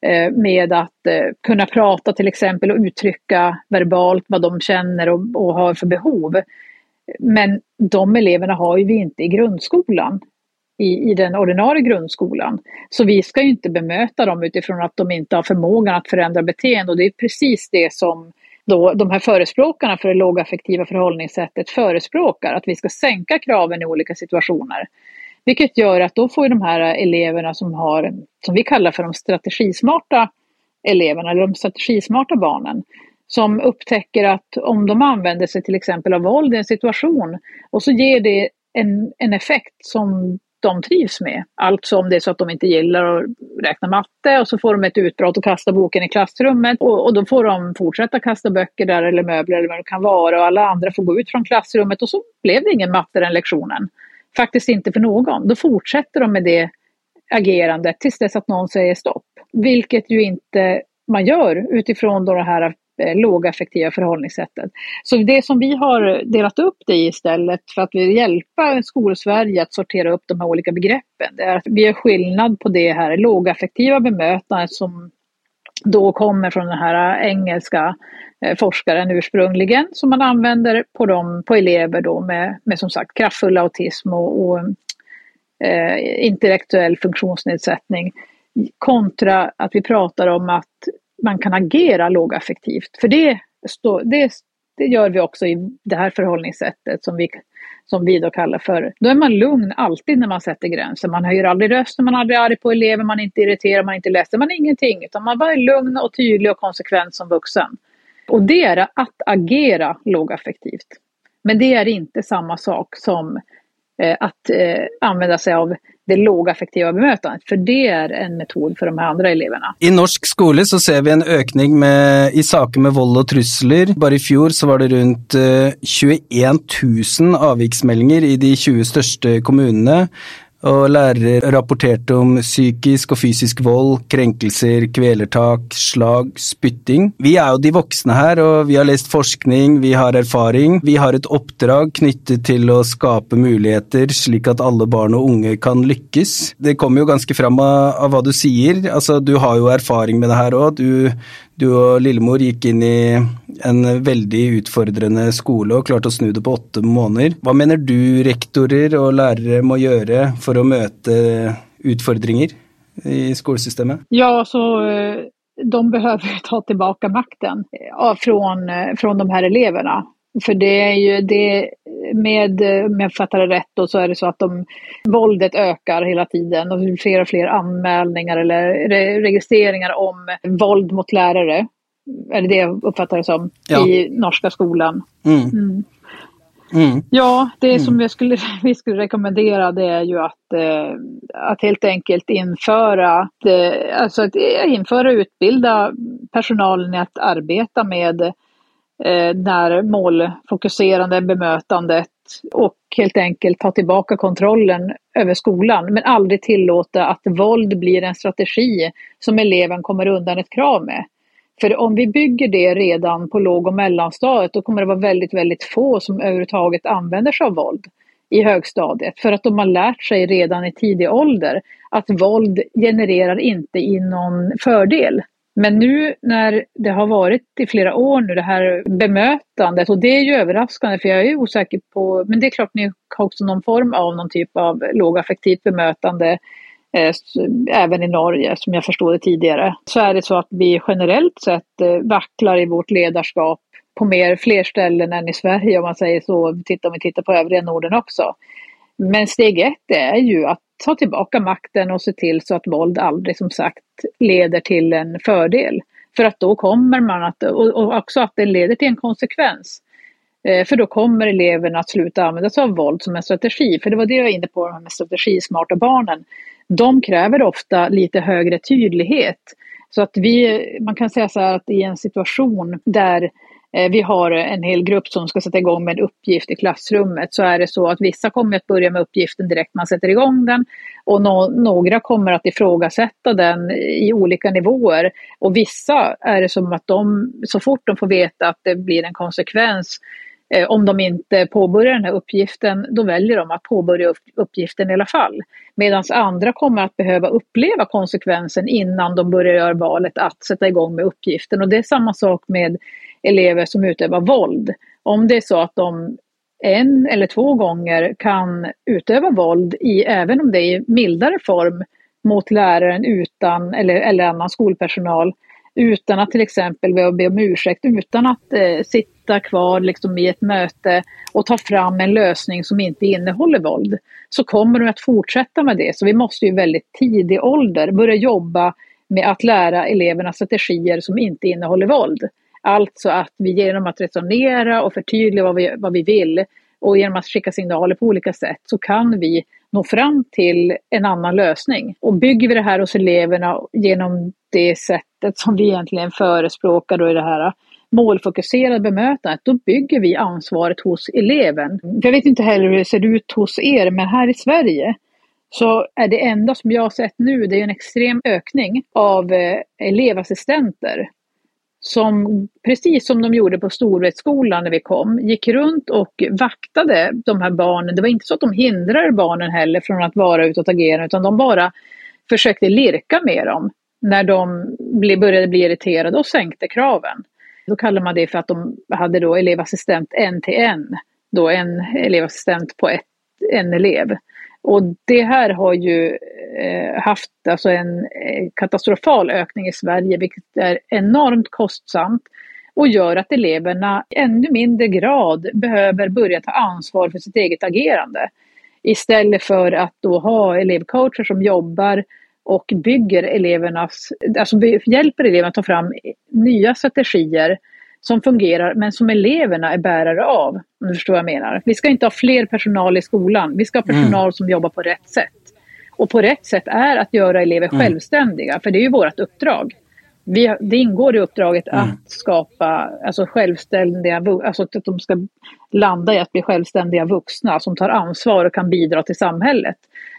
eh, med att eh, kunna prata till exempel och uttrycka verbalt vad de känner och, och har för behov. Men de eleverna har ju vi inte i grundskolan. I, i den ordinarie grundskolan. Så vi ska ju inte bemöta dem utifrån att de inte har förmågan att förändra beteende och det är precis det som då de här förespråkarna för det lågaffektiva förhållningssättet förespråkar, att vi ska sänka kraven i olika situationer. Vilket gör att då får de här eleverna som har, som vi kallar för de strategismarta eleverna, eller de strategismarta barnen, som upptäcker att om de använder sig till exempel av våld i en situation och så ger det en, en effekt som de trivs med. Alltså om det är så att de inte gillar att räkna matte och så får de ett utbrott och kastar boken i klassrummet och, och då får de fortsätta kasta böcker där eller möbler eller vad det kan vara och alla andra får gå ut från klassrummet och så blev det ingen matte den lektionen. Faktiskt inte för någon. Då fortsätter de med det agerandet tills dess att någon säger stopp. Vilket ju inte man gör utifrån då det här Eh, lågaffektiva förhållningssättet. Så det som vi har delat upp det i istället för att hjälpa Skolsverige att sortera upp de här olika begreppen, det är att vi gör skillnad på det här lågaffektiva bemötandet som då kommer från den här engelska eh, forskaren ursprungligen som man använder på, dem, på elever då med, med som sagt kraftfull autism och, och eh, intellektuell funktionsnedsättning kontra att vi pratar om att man kan agera lågaffektivt. För det, stå, det, det gör vi också i det här förhållningssättet som vi, som vi då kallar för, då är man lugn alltid när man sätter gränser. Man höjer aldrig rösten, man är aldrig arg på elever, man är inte irriterad, man är inte ledsen, man är ingenting. Utan man bara är lugn och tydlig och konsekvent som vuxen. Och det är att agera lågaffektivt. Men det är inte samma sak som Eh, att eh, använda sig av det lågaffektiva bemötandet, för det är en metod för de här andra eleverna. I norsk skola så ser vi en ökning med, i saker med våld och trusler. Bara i fjol så var det runt eh, 21 000 avviksmeldinger i de 20 största kommunerna. Og lærere rapporterte om psykisk og fysisk vold, krenkelser, kvelertak, slag, spytting. Vi er jo de voksne her, og vi har lest forskning, vi har erfaring. Vi har et oppdrag knyttet til å skape muligheter slik at alle barn og unge kan lykkes. Det kommer jo ganske fram av, av hva du sier. Altså, du har jo erfaring med det her òg. Du, du og lillemor gikk inn i en veldig utfordrende skole og klarte å snu det på åtte måneder. Hva mener du rektorer og lærere må gjøre for å møte utfordringer i skolesystemet? Ja, så eh, de behöver ta tillbaka makten eh, från, eh, från de här eleverna. För det är ju det med, om jag fattar det rätt då, så är det så att de, våldet ökar hela tiden och det blir fler och fler anmälningar eller registreringar om våld mot lärare. Är det det jag uppfattar det som ja. i norska skolan. Mm. Mm. Mm. Ja, det mm. som vi skulle, vi skulle rekommendera det är ju att, eh, att helt enkelt införa, eh, alltså att införa utbilda personalen i att arbeta med där när målfokuserande bemötandet och helt enkelt ta tillbaka kontrollen över skolan men aldrig tillåta att våld blir en strategi som eleven kommer undan ett krav med. För om vi bygger det redan på låg och mellanstadiet då kommer det vara väldigt, väldigt få som överhuvudtaget använder sig av våld i högstadiet. För att de har lärt sig redan i tidig ålder att våld genererar inte i någon fördel. Men nu när det har varit i flera år nu det här bemötandet och det är ju överraskande för jag är osäker på, men det är klart ni har också någon form av någon typ av lågaffektivt bemötande eh, även i Norge som jag förstod det tidigare. Så är det så att vi generellt sett eh, vacklar i vårt ledarskap på mer, fler ställen än i Sverige om man säger så, om vi tittar på övriga Norden också. Men steg ett är ju att ta tillbaka makten och se till så att våld aldrig som sagt leder till en fördel. För att då kommer man att, och också att det leder till en konsekvens. Eh, för då kommer eleverna att sluta använda sig av våld som en strategi. För det var det jag var inne på, med strategismarta barnen. De kräver ofta lite högre tydlighet. Så att vi, man kan säga så här att i en situation där Eh, Eh, vi har en hel grupp som ska sätta igång med en uppgift i klassrummet så är det så att vissa kommer att börja med uppgiften direkt man sätter igång den och no några kommer att ifrågasätta den i olika nivåer och vissa är det som att de så fort de får veta att det blir en konsekvens eh, om de inte påbörjar den här uppgiften, då väljer de att påbörja uppgiften i alla fall. Medan andra kommer att behöva uppleva konsekvensen innan de börjar göra valet att sätta igång med uppgiften. Och det är samma sak med elever som utövar våld. Om det är så att de en eller två gånger kan utöva våld i, även om det är i mildare form, mot läraren utan, eller, eller annan skolpersonal, utan att till exempel be om ursäkt, utan att eh, sitta kvar liksom, i ett möte och ta fram en lösning som inte innehåller våld, så kommer de att fortsätta med det. Så vi måste ju väldigt tidig ålder börja jobba med att lära eleverna strategier som inte innehåller våld Alltså att vi genom att resonera och förtydliga vad vi, vad vi vill och genom att skicka signaler på olika sätt så kan vi nå fram till en annan lösning. Och bygger vi det här hos eleverna genom det sättet som vi egentligen förespråkar då i det här målfokuserade bemötandet, då bygger vi ansvaret hos eleven. Jag vet inte heller hur det ser ut hos er, men här i Sverige så är det enda som jag har sett nu, det är en extrem ökning av eh, elevassistenter som, precis som de gjorde på Storvretskolan när vi kom, gick runt och vaktade de här barnen. Det var inte så att de hindrade barnen heller från att vara ute och agera, utan de bara försökte lirka med dem när de började bli irriterade och sänkte kraven. Då kallar man det för att de hade då elevassistent en till en, då en elevassistent på ett, en elev. Och det här har ju eh, haft alltså en eh, katastrofal ökning i Sverige, vilket är enormt kostsamt och gör att eleverna i ännu mindre grad behöver börja ta ansvar för sitt eget agerande. Istället för att då ha elevcoacher som jobbar och bygger elevernas, alltså hjälper eleverna att ta fram nya strategier som fungerar men som eleverna är bärare av. Om du förstår vad jag menar. Vi ska inte ha fler personal i skolan. Vi ska ha mm. personal mm. som jobbar på rätt sätt. Och på rätt sätt är att göra elever mm. självständiga, för det är ju vårt uppdrag. Vi, det ingår i uppdraget mm. att skapa alltså självständiga, alltså att de ska landa i att bli självständiga vuxna som tar ansvar och kan bidra till samhället.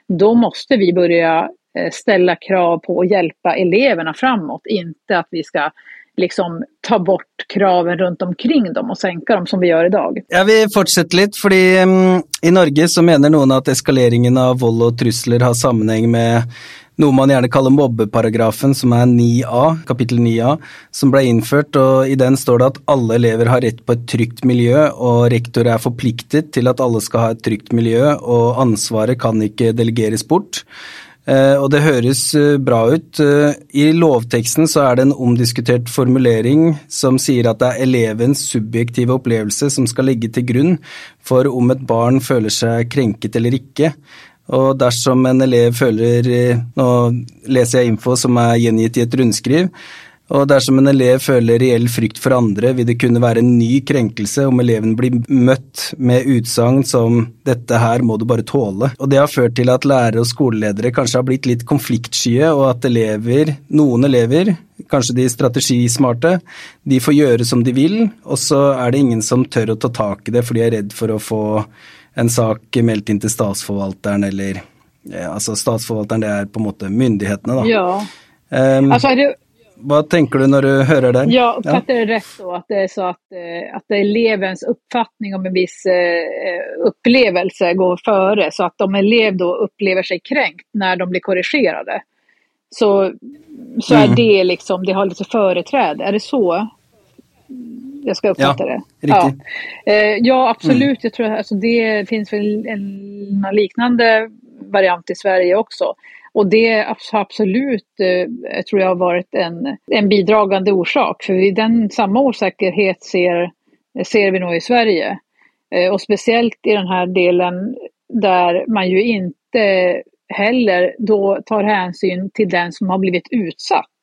Då måste vi börja eh, ställa krav på att hjälpa eleverna framåt, inte att vi ska liksom ta bort kraven runt omkring dem och sänka dem som vi gör idag. Jag vill fortsätta lite, för um, mm, i Norge så menar någon att eskaleringen av våld och trusler har sammanhang med noe man gjerne kaller mobbeparagrafen, som er 9a, kapittel 9a, som ble innført. og I den står det at alle elever har rett på et trygt miljø, og rektor er forpliktet til at alle skal ha et trygt miljø, og ansvaret kan ikke delegeres bort. Eh, og det høres eh, bra ut. Eh, I lovteksten så er det en omdiskutert formulering som sier at det er elevens subjektive opplevelse som skal ligge til grunn for om et barn føler seg krenket eller ikke. Og dersom en elev føler Nå leser jeg info som er gjengitt i et rundskriv. Og dersom en elev føler reell frykt for andre, vil det kunne være en ny krenkelse om eleven blir møtt med utsagn som 'dette her må du bare tåle'. Og det har ført til at lærere og skoleledere kanskje har blitt litt konfliktskye, og at elever, noen elever, kanskje de strategismarte, de får gjøre som de vil, og så er det ingen som tør å ta tak i det, for de er redd for å få en sak meldt inn til statsforvalteren eller ja, Altså statsforvalteren, det er på en måte myndighetene, da. Ja. Um, alltså, det vad tänker du när du hör det? Jag uppfattar ja. det rätt då, att det är så att, eh, att elevens uppfattning om en viss eh, upplevelse går före. Så att om elev då upplever sig kränkt när de blir korrigerade, så, så mm. är det liksom, det har lite företräde. Är det så jag ska uppfatta ja, det? Riktigt. Ja. Eh, ja, absolut. Mm. Jag tror att alltså, det finns väl en liknande variant i Sverige också. Och det har absolut, eh, tror jag, varit en, en bidragande orsak. För den, samma osäkerhet ser, ser vi nog i Sverige. Eh, och speciellt i den här delen där man ju inte heller då tar hänsyn till den som har blivit utsatt.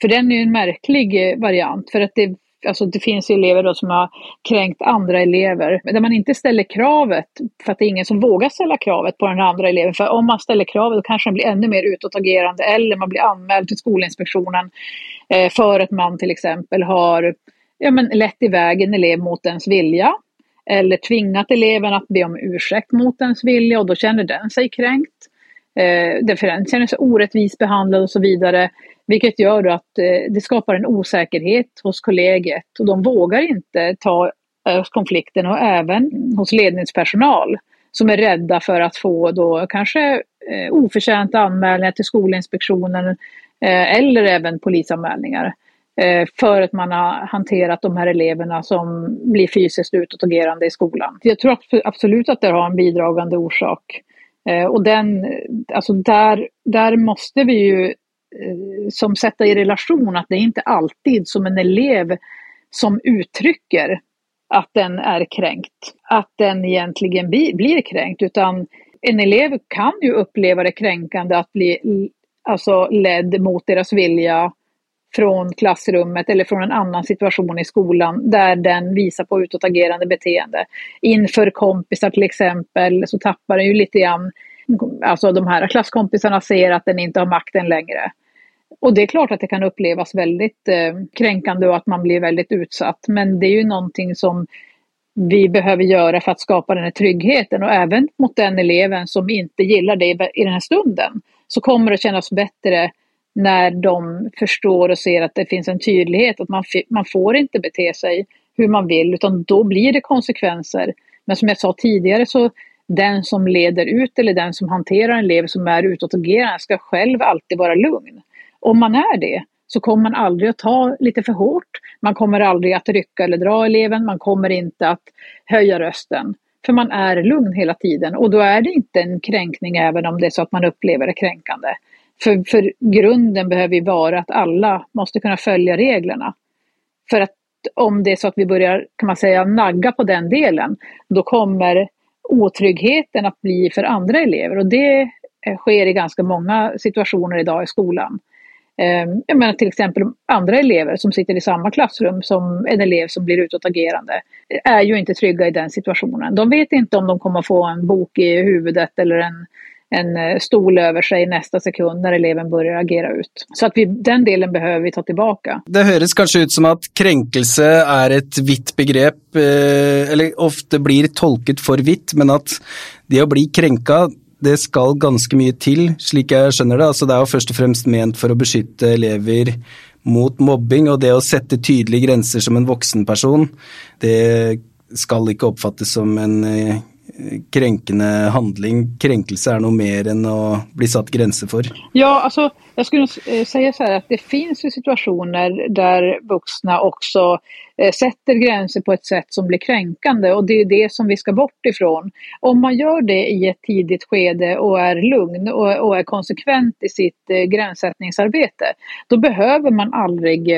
För den är ju en märklig eh, variant. För att det alltså det finns elever då som har kränkt andra elever, där man inte ställer kravet, för att det är ingen som vågar ställa kravet på den andra eleven. För om man ställer kravet då kanske den blir ännu mer utåtagerande eller man blir anmäld till Skolinspektionen eh, för att man till exempel har ja, men lett iväg en elev mot ens vilja eller tvingat eleven att be om ursäkt mot ens vilja och då känner den sig kränkt. Eh, den känner sig orättvist behandlad och så vidare. Vilket gör att eh, det skapar en osäkerhet hos kollegiet och de vågar inte ta eh, konflikten och även hos ledningspersonal som är rädda för att få då kanske eh, oförtjänta anmälningar till Skolinspektionen eller även polisanmälningar för att man har hanterat de här eleverna som blir fysiskt utåtagerande i skolan. Jag tror absolut att det har en bidragande orsak. Och den, alltså där, där måste vi ju Eh, som sätta i relation att det är inte alltid som en elev som uttrycker att den är kränkt, att den egentligen blir kränkt, utan en elev kan ju uppleva det kränkande att bli alltså ledd mot deras vilja från klassrummet eller från en annan situation i skolan där den visar på utåtagerande beteende. Inför kompisar till exempel så tappar den ju lite grann, alltså de här klasskompisarna ser att den inte har makten längre. Och det är klart att det kan upplevas väldigt eh, kränkande och att man blir väldigt utsatt. Men det är ju någonting som vi behöver göra för att skapa den här tryggheten och även mot den eleven som inte gillar det i den här stunden så kommer det kännas bättre när de förstår och ser att det finns en tydlighet att man, man får inte bete sig hur man vill utan då blir det konsekvenser. Men som jag sa tidigare så den som leder ut eller den som hanterar en elev som är utåtagerande ska själv alltid vara lugn. Om man är det så kommer man aldrig att ta lite för hårt. Man kommer aldrig att rycka eller dra eleven. Man kommer inte att höja rösten. För man är lugn hela tiden och då är det inte en kränkning även om det är så att man upplever det kränkande. För, för grunden behöver ju vara att alla måste kunna följa reglerna. För att om det är så att vi börjar, kan man säga, nagga på den delen, då kommer otryggheten att bli för andra elever och det sker i ganska många situationer idag i skolan. Ehm, jag menar till exempel andra elever som sitter i samma klassrum som en elev som blir utåtagerande eh, är ju inte trygga i den situationen. De vet inte om de kommer få en bok i huvudet eller en, en eh, stol över sig nästa sekund när eleven börjar agera ut. Så att vi, den delen behöver vi ta tillbaka. Det hörs kanske ut som att kränkelse är ett vitt begrepp, eh, eller ofta blir tolkat för vitt, men att det att bli kränkad det skal ganske mye til, slik jeg skjønner det. Altså, det er jo først og fremst ment for å beskytte elever mot mobbing, og det å sette tydelige grenser som en voksen person, det skal ikke oppfattes som en eh, kränkande handling. Kränkelse är nog mer än att bli satt gränser för. Ja, alltså jag skulle eh, säga så här att det finns ju situationer där vuxna också eh, sätter gränser på ett sätt som blir kränkande och det är det som vi ska bort ifrån. Om man gör det i ett tidigt skede och är lugn och, är konsekvent i sitt eh, gränssättningsarbete, då behöver man aldrig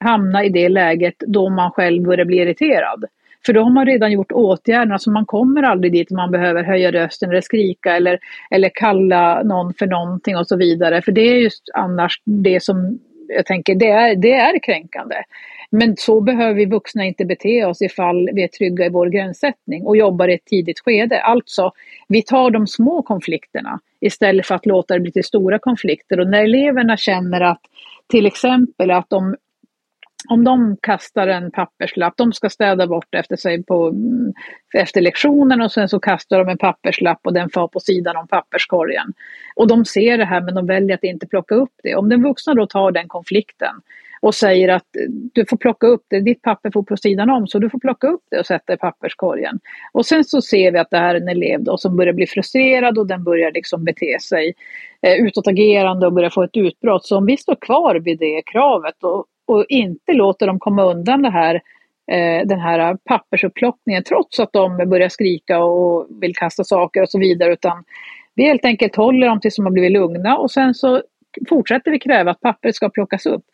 hamna i det läget då man själv börjar bli irriterad. För då har man redan gjort åtgärderna så man kommer aldrig dit man behöver höja rösten eller skrika eller, eller kalla någon för någonting och så vidare. För det är just annars det som jag tänker, det är, det är kränkande. Men så behöver vi vuxna inte bete oss ifall vi är trygga i vår gränssättning och jobbar i ett tidigt skede. Alltså, vi tar de små konflikterna istället för att låta det bli till stora konflikter. Och när eleverna känner att till exempel att de om de kastar en papperslapp, de ska städa bort efter sig på, mm, efter lektionen och sen så kastar de en papperslapp och den far på sidan om papperskorgen. Och de ser det här men de väljer att inte plocka upp det. Om den vuxna då tar den konflikten och säger att eh, du får plocka upp det, ditt papper får på sidan om så du får plocka upp det och sätta i papperskorgen. Och sen så ser vi att det här är en elev då som börjar bli frustrerad och den börjar liksom bete sig eh, utåtagerande och börjar få ett utbrott. Så om vi står kvar vid det kravet och, och inte låter dem komma undan det här, eh, den här pappersupplockningen trots att de börjar skrika och vill kasta saker och så vidare. Utan vi helt enkelt håller dem tills de har blivit lugna och sen så fortsätter vi kräva att pappret ska plockas upp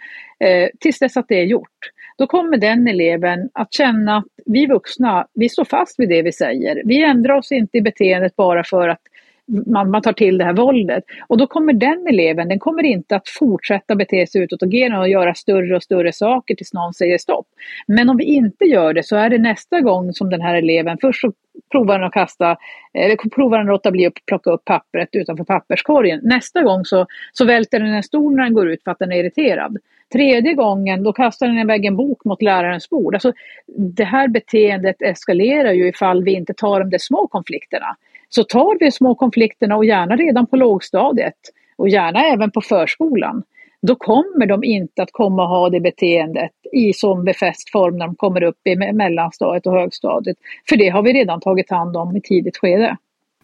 eh, tills dess att det är gjort. Då kommer den eleven att känna att vi vuxna, vi står fast vid det vi säger. Vi ändrar oss inte i beteendet bara för att man, man tar till det här våldet. Och då kommer den eleven, den kommer inte att fortsätta bete sig utåtagerande och göra större och större saker tills någon säger stopp. Men om vi inte gör det så är det nästa gång som den här eleven, först så provar den att kasta, eller provar den att låta bli att plocka upp pappret utanför papperskorgen. Nästa gång så, så välter den en stol när den går ut för att den är irriterad. Tredje gången då kastar den iväg en bok mot lärarens bord. Alltså, det här beteendet eskalerar ju ifall vi inte tar de där små konflikterna. Så tar vi små konflikterna och gärna redan på lågstadiet och gärna även på förskolan, då kommer de inte att komma och ha det beteendet i som befäst form när de kommer upp i mellanstadiet och högstadiet. För det har vi redan tagit hand om i tidigt skede.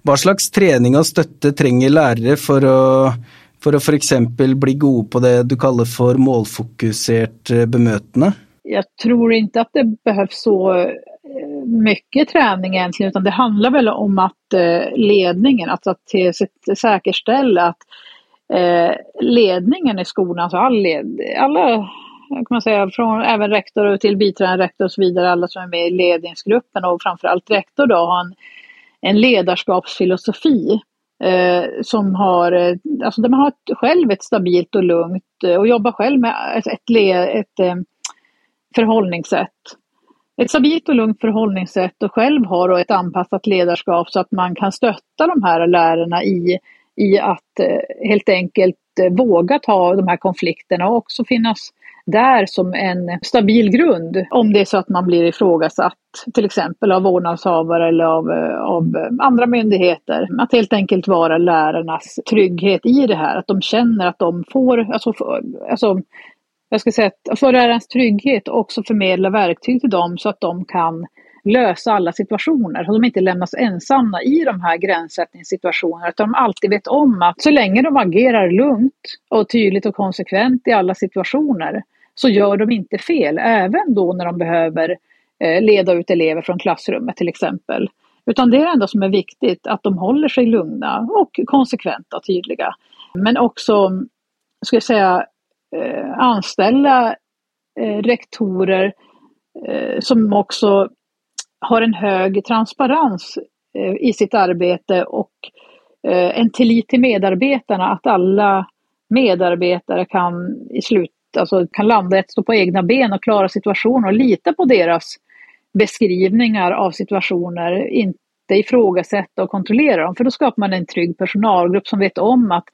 Vad slags träning och stötte tränger lärare för att för att exempel bli god på det du kallar för målfokuserat eh, bemötande? Jag tror inte att det behövs så mycket träning egentligen utan det handlar väl om att eh, ledningen, alltså att till, säkerställa att eh, ledningen i skolan, alltså all led, alla kan man säga, från även rektor till biträdande rektor och så vidare, alla som är med i ledningsgruppen och framförallt rektor då har en, en ledarskapsfilosofi eh, som har, eh, alltså där man har ett, själv ett stabilt och lugnt eh, och jobbar själv med ett, ett, ett, ett förhållningssätt. Ett stabilt och lugnt förhållningssätt och själv har ett anpassat ledarskap så att man kan stötta de här lärarna i, i att eh, helt enkelt eh, våga ta de här konflikterna och också finnas där som en stabil grund om det är så att man blir ifrågasatt till exempel av vårdnadshavare eller av, eh, av andra myndigheter. Att helt enkelt vara lärarnas trygghet i det här, att de känner att de får, alltså, alltså jag ska säga att förarens lärarens trygghet och också förmedla verktyg till dem så att de kan lösa alla situationer. Så de inte lämnas ensamma i de här gränssättningssituationerna att de alltid vet om att så länge de agerar lugnt och tydligt och konsekvent i alla situationer så gör de inte fel, även då när de behöver eh, leda ut elever från klassrummet till exempel. Utan det är det enda som är viktigt, att de håller sig lugna och konsekventa och tydliga. Men också, ska jag säga, Eh, anställa eh, rektorer eh, som också har en hög transparens eh, i sitt arbete och en tillit till medarbetarna, att alla medarbetare kan i slut alltså, kan landa ett, stå på egna ben och klara situationer och lita på deras beskrivningar av situationer, inte ifrågasätta och kontrollera dem. För då skapar man en trygg personalgrupp som vet om att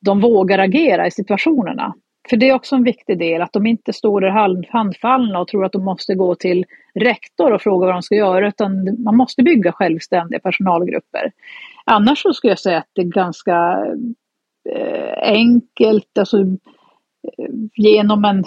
de vågar agera i situationerna. För det är också en viktig del, att de inte står där handfallna och tror att de måste gå till rektor och fråga vad de ska göra, utan man måste bygga självständiga personalgrupper. Annars så skulle jag säga att det är ganska eh, enkelt, alltså eh, genom en,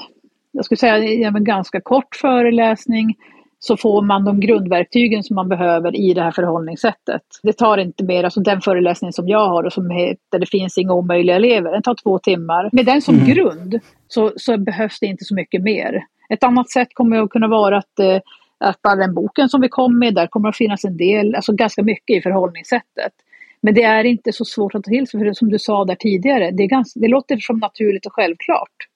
jag skulle säga, genom en ganska kort föreläsning så får man de grundverktygen som man behöver i det här förhållningssättet. Det tar inte mer, alltså den föreläsning som jag har och som heter Det finns inga omöjliga elever, den tar två timmar. Med den som mm. grund så, så, behövs det inte så mycket mer. Ett annat sätt kommer att kunna vara att, eh, att bara den boken som vi kom med, där kommer att finnas en del, alltså ganska mycket i förhållningssättet. Men det är inte så svårt att ta till sig, för det, som du sa där tidigare, det, ganska, det låter som naturligt och självklart.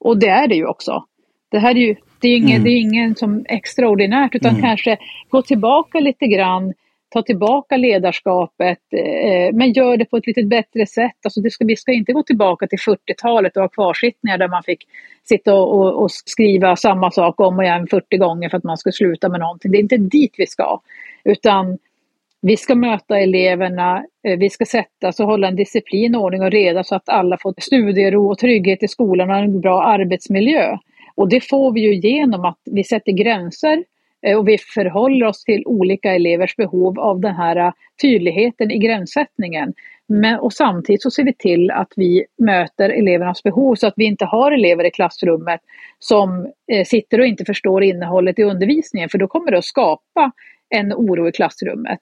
Och det är det ju också. Det här är ju det är ingen, mm. det är ingen som extraordinärt, utan mm. kanske gå tillbaka lite grann, ta tillbaka ledarskapet, eh, men gör det på ett lite bättre sätt. Alltså det ska, vi ska inte gå tillbaka till 40-talet och ha kvarsittningar där man fick sitta och, och, och, skriva samma sak om och igen 40 gånger för att man ska sluta med någonting. Det är inte dit vi ska. Utan vi ska möta eleverna, eh, vi ska sätta oss och hålla en disciplin, ordning och reda så att alla får studiero och trygghet i skolan och en bra arbetsmiljö. Och det får vi ju genom att vi sätter gränser eh, och vi förhåller oss till olika elevers behov av den här eh, tydligheten i gränssättningen. Men, och samtidigt så ser vi till att vi möter elevernas behov så att vi inte har elever i klassrummet som eh, sitter och inte förstår innehållet i undervisningen för då kommer det att skapa en oro i klassrummet.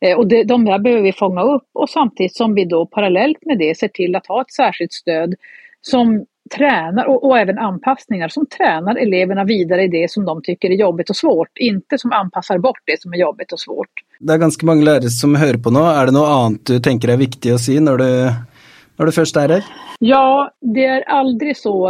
Eh, och det, de där behöver vi fånga upp och samtidigt som vi då parallellt med det ser till att ha ett särskilt stöd som tränar och, och, även anpassningar som tränar eleverna vidare i det som de tycker är jobbigt och svårt, inte som anpassar bort det som är jobbigt och svårt. Det är ganska många lärare som hör på nu. Är det något annat du tänker är viktigt att säga när du, när du först är här? Ja, det är aldrig så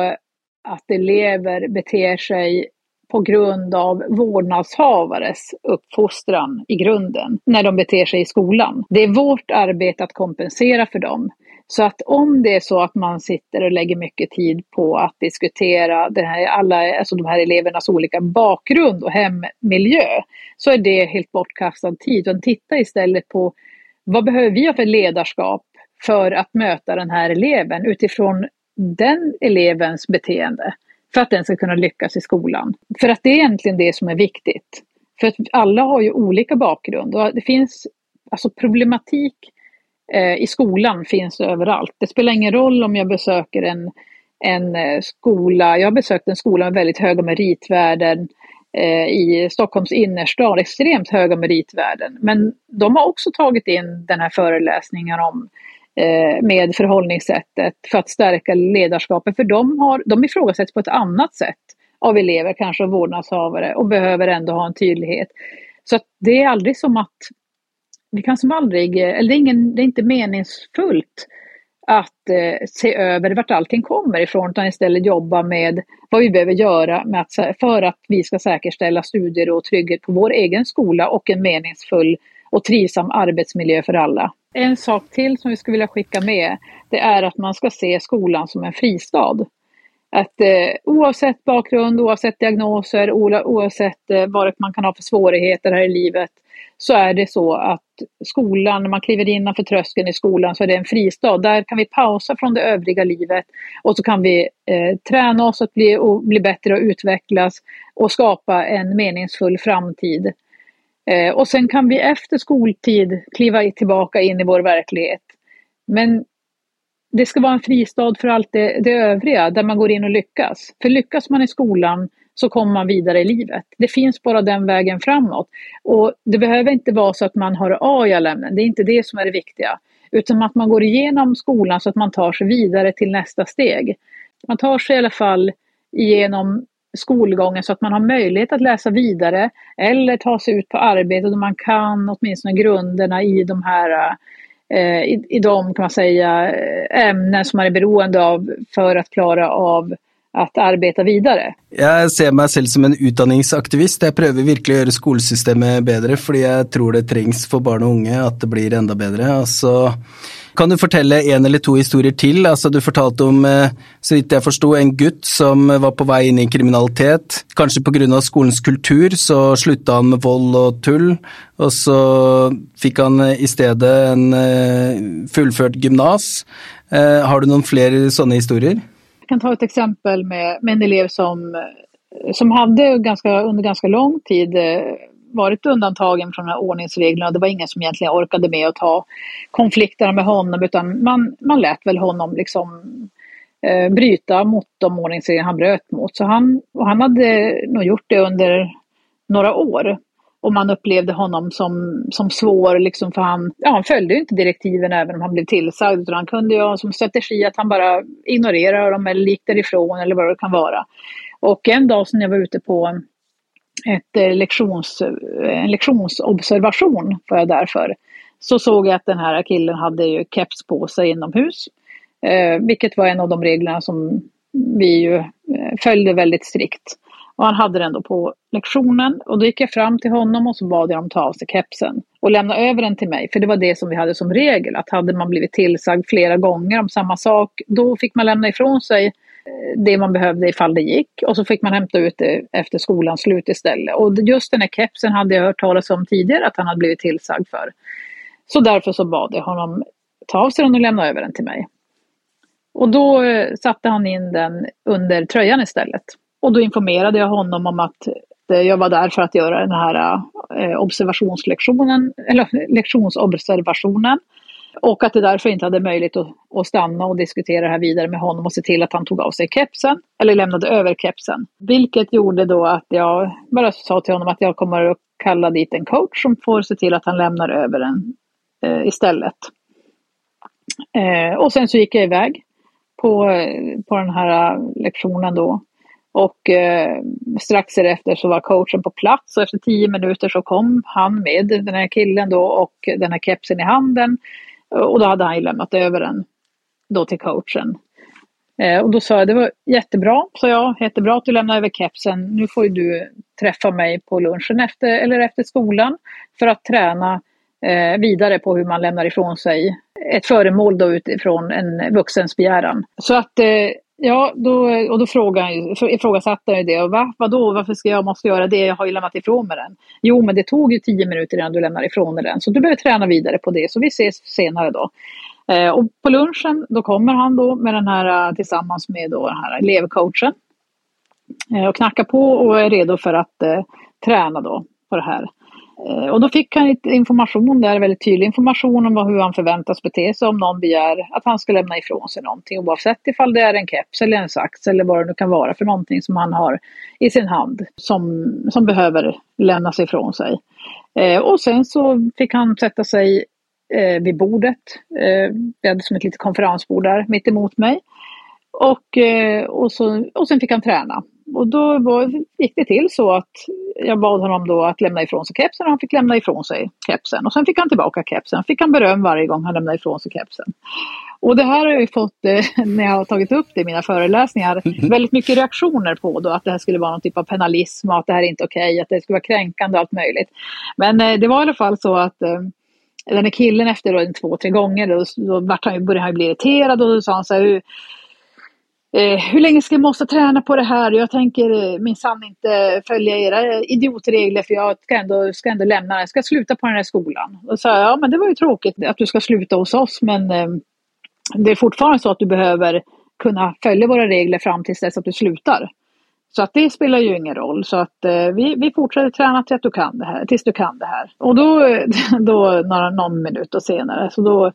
att elever beter sig på grund av vårdnadshavares uppfostran i grunden när de beter sig i skolan. Det är vårt arbete att kompensera för dem. Så att om det är så att man sitter och lägger mycket tid på att diskutera den här, alla, alltså de här elevernas olika bakgrund och hemmiljö så är det helt bortkastad tid. Utan titta istället på vad behöver vi ha för ledarskap för att möta den här eleven utifrån den elevens beteende för att den ska kunna lyckas i skolan. För att det är egentligen det som är viktigt. För att alla har ju olika bakgrund och det finns alltså problematik Eh, i skolan finns överallt. Det spelar ingen roll om jag besöker en, en eh, skola, jag har besökt en skola med väldigt höga meritvärden eh, i Stockholms innerstad, extremt höga meritvärden. Men de har också tagit in den här föreläsningen om Eh, med förhållningssättet för att stärka ledarskapet. För de, har, de ifrågasätts på ett annat sätt av elever, kanske av vårdnadshavare och behöver ändå ha en tydlighet. Så det är aldrig som att, vi kan som aldrig, eh, eller det är, ingen, det är inte meningsfullt att eh, se över vart allting kommer ifrån utan istället jobba med vad vi behöver göra med att, för att vi ska säkerställa studier och trygghet på vår egen skola och en meningsfull och trivsam arbetsmiljö för alla. En sak till som vi skulle vilja skicka med, det är att man ska se skolan som en fristad. Att eh, oavsett bakgrund, oavsett diagnoser, oavsett eh, vad man kan ha för svårigheter här i livet, så är det så att skolan, när man kliver innanför tröskeln i skolan så är det en fristad. Där kan vi pausa från det övriga livet och så kan vi eh, träna oss att bli, och bli bättre och utvecklas och skapa en meningsfull framtid. Eh, och sen kan vi efter skoltid kliva tillbaka in i vår verklighet. Men det ska vara en fristad för allt det, det övriga där man går in och lyckas. För lyckas man i skolan så kommer man vidare i livet. Det finns bara den vägen framåt. Och det behöver inte vara så att man har A i alla ämnen, det är inte det som är det viktiga. Utan att man går igenom skolan så att man tar sig vidare till nästa steg. Man tar sig i alla fall igenom skolgången så att man har möjlighet att läsa vidare eller ta sig ut på arbete och man kan åtminstone grunderna i de här eh, i, i de kan man säga eh, ämnen som man är beroende av för att klara av att arbeta vidare. Jag ser mig själv som en utbildningsaktivist. Jag försöker verkligen göra skolsystemet bättre för jag tror det trängs för barn och unga att det blir ännu bättre. Alltså, kan du berätta en eller två historier till? Alltså, du berättade om, eh, så vitt jag förstod, en gutt som var på väg in i kriminalitet. Kanske på grund av skolans kultur så slutade han med våld och tull. Och så fick han eh, istället en eh, fullförd gymnas. Har du några fler sådana historier? Jag kan ta ett exempel med, med en elev som, som hade ganska, under ganska lång tid eh, varit undantagen från de här ordningsreglerna. Det var ingen som egentligen orkade med att ta konflikterna med honom utan man, man lät väl honom liksom eh, bryta mot de ordningsregler han bröt mot. Så han, och han hade nog gjort det under några år. Och man upplevde honom som, som svår, liksom, för han, ja, han följde inte direktiven även om han blev tillsagd. Utan han kunde ju ha som strategi att han bara ignorerar dem eller gick därifrån eller vad det kan vara. Och en dag som jag var ute på ett eh, lektions, en lektionsobservation, var jag där för, så såg jag att den här killen hade ju keps på sig inomhus. Eh, vilket var en av de reglerna som vi ju eh, följde väldigt strikt. Och han hade den då på lektionen och då gick jag fram till honom och så bad jag honom ta av sig kepsen och lämna över den till mig. För det var det som vi hade som regel, att hade man blivit tillsagd flera gånger om samma sak, då fick man lämna ifrån sig eh, det man behövde ifall det gick och så fick man hämta ut det efter skolans slut istället. Och just den här kepsen hade jag hört talas om tidigare att han hade blivit tillsagd för. Så därför så bad jag honom ta av sig den och lämna över den till mig. Och då eh, satte han in den under tröjan istället. Och då informerade jag honom om att eh, jag var där för att göra den här eh, observationslektionen, eller lektionsobservationen. Och att det därför inte hade möjlighet att, att, stanna och diskutera det här vidare med honom och se till att han tog av sig kepsen, eller lämnade över kepsen. Vilket gjorde då att jag bara sa till honom att jag kommer att kalla dit en coach som får se till att han lämnar över den eh, istället. Eh, och sen så gick jag iväg på, eh, på den här lektionen då och eh, strax efter så var coachen på plats och efter tio minuter så kom han med den här killen då och den här kepsen i handen. Och då hade han ju lämnat över den då till coachen. Eh, och då sa jag, det var jättebra, sa jag, jättebra att du lämnade över kepsen. Nu får du träffa mig på lunchen efter, eller efter skolan för att träna eh, vidare på hur man lämnar ifrån sig ett föremål då utifrån en vuxens begäran. Så att eh, Ja, då, och då ifrågasatte han ju det. Och va? Vadå, varför ska jag måste göra det? Jag har ju lämnat ifrån mig den. Jo, men det tog ju tio minuter innan du lämnade ifrån dig den. Så du behöver träna vidare på det. Så vi ses senare då. Eh, och på lunchen, då kommer han då med den här eh, tillsammans med då den här elevcoachen. Eh, och knackar på och är redo för att eh, träna då på det här. Eh, och då fick han lite information där, väldigt tydlig information om hur han förväntas bete sig om någon begär att han ska lämna ifrån sig någonting oavsett ifall det är en keps eller en sax eller vad det nu kan vara för någonting som han har i sin hand som, som behöver lämnas ifrån sig. Eh, och sen så fick han sätta sig eh, vid bordet. Eh, vi hade som ett litet konferensbord där mitt emot mig. Och, eh, och, så, och sen fick han träna och då var, gick det till så att jag bad honom då att lämna ifrån sig kepsen och han fick lämna ifrån sig kepsen. Och sen fick han tillbaka kepsen. Fick han beröm varje gång han lämnade ifrån sig kepsen. Och det här har jag fått, eh, när jag har tagit upp det i mina föreläsningar, väldigt mycket reaktioner på då att det här skulle vara någon typ av penalism och att det här är inte okej, okay, att det skulle vara kränkande och allt möjligt. Men eh, det var i alla fall så att eh, den här killen efter då, en, två, tre gånger, då, då han, började han bli irriterad och då sa han så här, eh, hur länge ska jag måste träna på det här? Jag tänker eh, minsann inte följa era idiotregler för jag ska ändå, ska ändå lämna, jag ska sluta på den här skolan. Och så ja men det var ju tråkigt att du ska sluta hos oss men eh, det är fortfarande så att du behöver kunna följa våra regler fram tills dess att du slutar. Så att det spelar ju ingen roll. Så att eh, vi, vi fortsätter träna tills du kan det här. Tills du kan det här. Och då, då några, någon minut och senare, så då,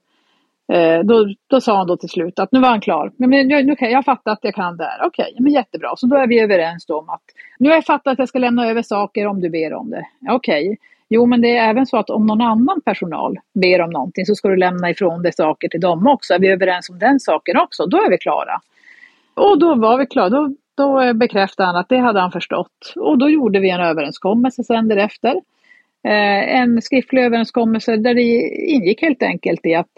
Eh, då, då sa han då till slut att nu var han klar. Men, men nu, okay, jag fattar att jag kan det här. Okej, okay, men jättebra. Så då är vi överens då om att nu har jag fattat att jag ska lämna över saker om du ber om det. Okej. Okay. Jo, men det är även så att om någon annan personal ber om någonting så ska du lämna ifrån dig saker till dem också. Är vi överens om den saken också? Då är vi klara. Och då var vi klara. Då då bekräftade han att det hade han förstått. Och då gjorde vi en överenskommelse sen därefter. Eh, en skriftlig överenskommelse där det ingick helt enkelt i att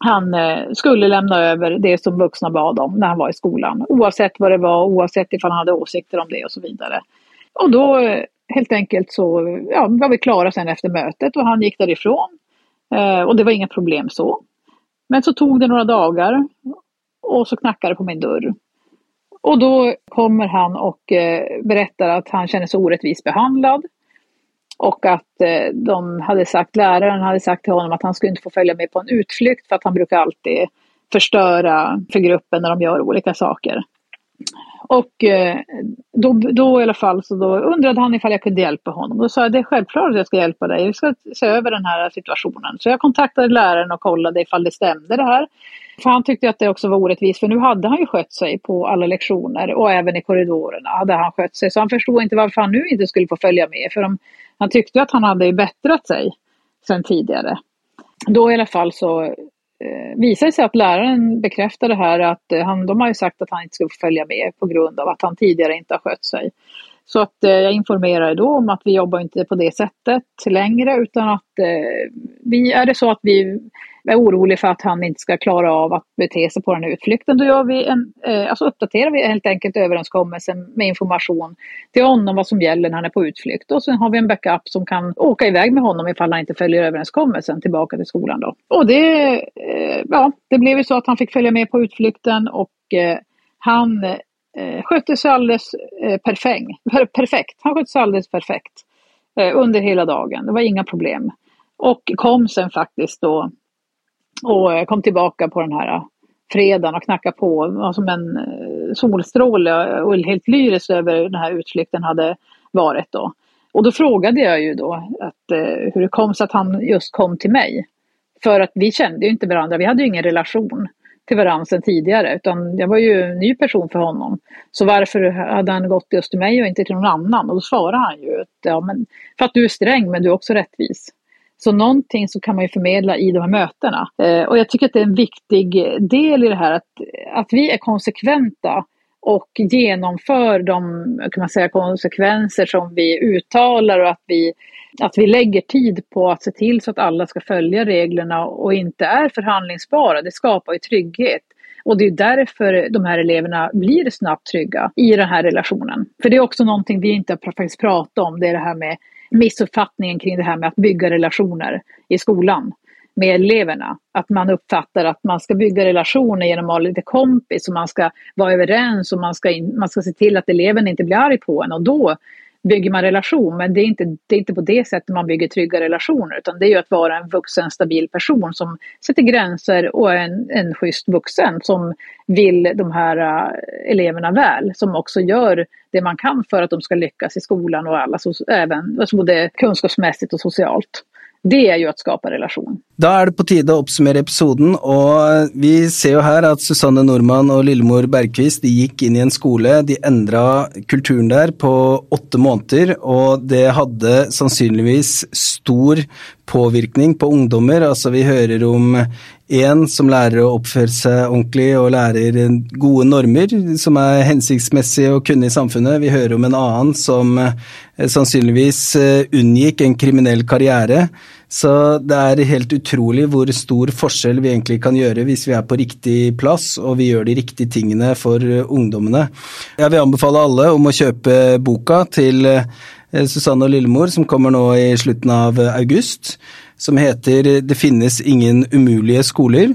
han eh, skulle lämna över det som vuxna bad om när han var i skolan. Oavsett vad det var, oavsett ifall han hade åsikter om det och så vidare. Och då eh, helt enkelt så ja, var vi klara sen efter mötet och han gick därifrån. Eh, och det var inga problem så. Men så tog det några dagar och så knackade det på min dörr. Och då kommer han och eh, berättar att han känner sig orättvist behandlad. Och att eh, de hade sagt, läraren hade sagt till honom att han skulle inte få följa med på en utflykt för att han brukar alltid förstöra för gruppen när de gör olika saker. Och eh, då, då i alla fall så då undrade han ifall jag kunde hjälpa honom. Då sa jag det är självklart att jag ska hjälpa dig. Vi ska se över den här situationen. Så jag kontaktade läraren och kollade ifall det stämde det här. För han tyckte att det också var orättvist för nu hade han ju skött sig på alla lektioner och även i korridorerna hade han skött sig. Så han förstod inte varför han nu inte skulle få följa med. För de, han tyckte att han hade bättrat sig sen tidigare. Då i alla fall så eh, visade det sig att läraren bekräftade här att eh, han, de har ju sagt att han inte skulle följa med på grund av att han tidigare inte har skött sig. Så att eh, jag informerade då om att vi jobbar inte på det sättet längre utan att eh, vi, är det så att vi är orolig för att han inte ska klara av att bete sig på den här utflykten, då gör vi en, eh, alltså uppdaterar vi helt enkelt överenskommelsen med information till honom vad som gäller när han är på utflykt. Och sen har vi en backup som kan åka iväg med honom ifall han inte följer överenskommelsen tillbaka till skolan. Då. Och det, eh, ja, det blev ju så att han fick följa med på utflykten och eh, han eh, skötte sig alldeles eh, perfekt. perfekt. Han skötte sig alldeles perfekt eh, under hela dagen. Det var inga problem. Och kom sen faktiskt då och eh, kom tillbaka på den här eh, fredagen och knackade på var som en eh, solstråle och helt lyrisk över den här utflykten hade varit då. Och då frågade jag ju då att, eh, hur det kom sig att han just kom till mig. För att vi kände ju inte varandra, vi hade ju ingen relation till varandra sedan tidigare utan jag var ju en ny person för honom. Så varför hade han gått just till mig och inte till någon annan? Och då svarade han ju att ja, men för att du är sträng men du är också rättvis. Så någonting så kan man ju förmedla i de här mötena. Eh, och jag tycker att det är en viktig del i det här att, att vi är konsekventa och genomför de kan man säga, konsekvenser som vi uttalar och att vi, att vi lägger tid på att se till så att alla ska följa reglerna och inte är förhandlingsbara. Det skapar ju trygghet. Och det är därför de här eleverna blir snabbt trygga i den här relationen. För det är också någonting vi inte har faktiskt pratat om, det är det här med missuppfattningen kring det här med att bygga relationer i skolan med eleverna. Att man uppfattar att man ska bygga relationer genom att ha lite kompis och man ska vara överens och man ska, in, man ska se till att eleven inte blir arg på en och då bygger man relation. Men det är, inte, det är inte på det sättet man bygger trygga relationer utan det är ju att vara en vuxen stabil person som sätter gränser och är en, en schysst vuxen som vill de här uh, eleverna väl. Som också gör det man kan för att de ska lyckas i skolan och alla, så, även alltså både kunskapsmässigt och socialt. Det är ju att skapa relation. Då är det på tide att uppsummera episoden, och vi ser ju här att Susanne Norman och Lillemor Bergqvist de gick in i en skola, de ändrade kulturen där på åtta månader, och det hade sannolikt stor påvirkning på ungdomar. Alltså vi hör om en som lærer å oppføre seg ordentlig og lærer gode normer som er hensiktsmessige å kunne i samfunnet. Vi hører om en annen som eh, sannsynligvis eh, unngikk en kriminell karriere. Så det er helt utrolig hvor stor forskjell vi egentlig kan gjøre hvis vi er på riktig plass og vi gjør de riktige tingene for ungdomarna. ungdommene. Jeg vil anbefale alle om å kjøpe boka til eh, Susanne og Lillemor, som kommer nå i slutten av august som heter eh, Det finnes ingen umulige skoler.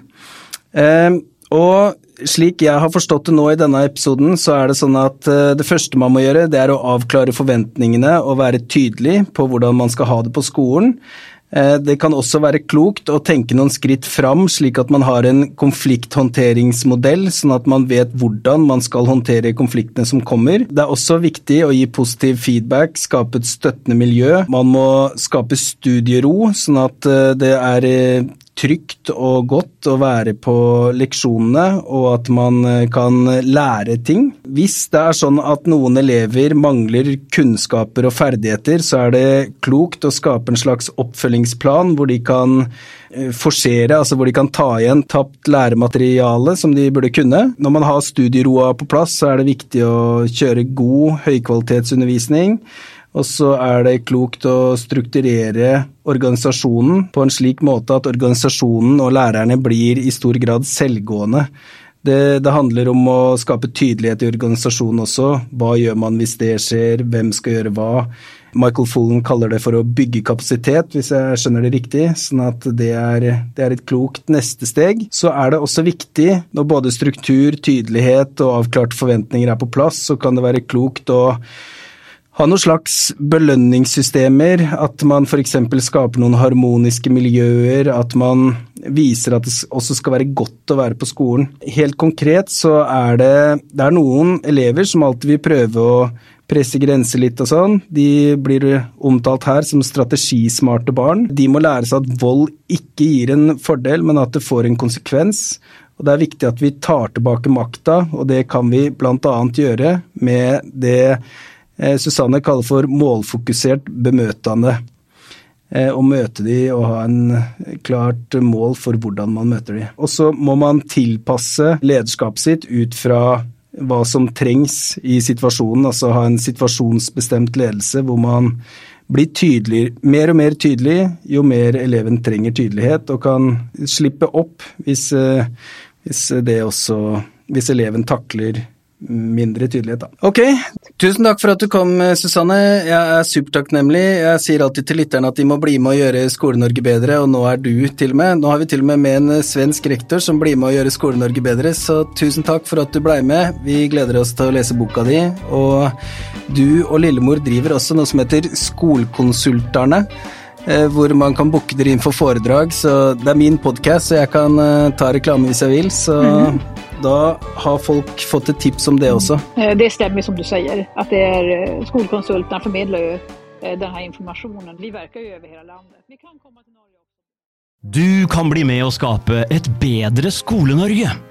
Eh, og slik jeg har forstått det nå i denne episoden, så er det sånn at eh, det første man må gjøre, det er å avklare forventningene og være tydelig på hvordan man skal ha det på skolen. Eh, det kan også være klokt å tenke noen skritt fram, slik at man har en konflikthåndteringsmodell, sånn at man vet hvordan man skal håndtere konfliktene som kommer. Det er også viktig å gi positiv feedback, skape et støttende miljø. Man må skape studiero, sånn at eh, det er trygt og godt å være på leksjonene, og at man eh, kan lære ting. Hvis det er sånn at noen elever mangler kunnskaper og ferdigheter, så er det klokt å skape en slags oppfølgingsplan hvor de kan eh, forcera, forsere, altså hvor de kan ta igjen tapt læremateriale som de burde kunne. Når man har studieroa på plass, så er det viktig å kjøre god høykvalitetsundervisning og så er det klokt å strukturere organisasjonen på en slik måte at organisasjonen og lærerne blir i stor grad selvgående. Det, det, handler om å skape tydelighet i organisasjonen også. Hva gjør man hvis det skjer, hvem skal gjøre hva? Michael Fullen kaller det for å bygge kapasitet, hvis jeg skjønner det riktig. Sånn at det er, det er et klokt neste steg. Så er det også viktig, når både struktur, tydelighet og avklarte forventninger er på plass, så kan det være klokt å ha noen slags belønningssystemer, at man f.eks. skaper noen harmoniske miljøer, at man viser at det også skal være godt å være på skolen. Helt konkret så er det, det er noen elever som alltid vil prøve å presse grenser litt og sånn. De blir omtalt her som strategismarte barn. De må lære seg at vold ikke gir en fordel, men at det får en konsekvens. Og Det er viktig at vi tar tilbake makta, og det kan vi bl.a. gjøre med det Eh, Susanne kaller for målfokusert bemøtende. Eh, å møte de og ha en klart mål for hvordan man møter de. Og så må man tilpasse lederskapet sitt ut fra hva som trengs i situasjonen, altså ha en situasjonsbestemt ledelse hvor man blir tydelig, mer og mer tydelig jo mer eleven trenger tydelighet, og kan slippe opp hvis, eh, hvis det også Hvis eleven takler mindre tydelighet, da. Ok, tusen takk for at du kom, Susanne. Jeg er supertakknemlig. Jeg sier alltid til lytterne at de må bli med å gjøre Skole-Norge bedre, og nå er du til og med. Nå har vi til og med med en svensk rektor som blir med å gjøre Skole-Norge bedre, så tusen takk for at du blei med. Vi gleder oss til å lese boka di, og du og lillemor driver også noe som heter Skolkonsulterne eh, hvor man kan booke dere inn for foredrag. Så det er min podkast, så jeg kan ta reklame hvis jeg vil. Så mm. Da har folk fått et tips om det også? Eh, det stemmer som du sier, at det er eh, skolkonsulterna formidler jo eh, denne informasjonen. Vi verker jo over hele landet. Vi kan komme til Norge også. Du kan bli med å skape et bedre Skole-Norge.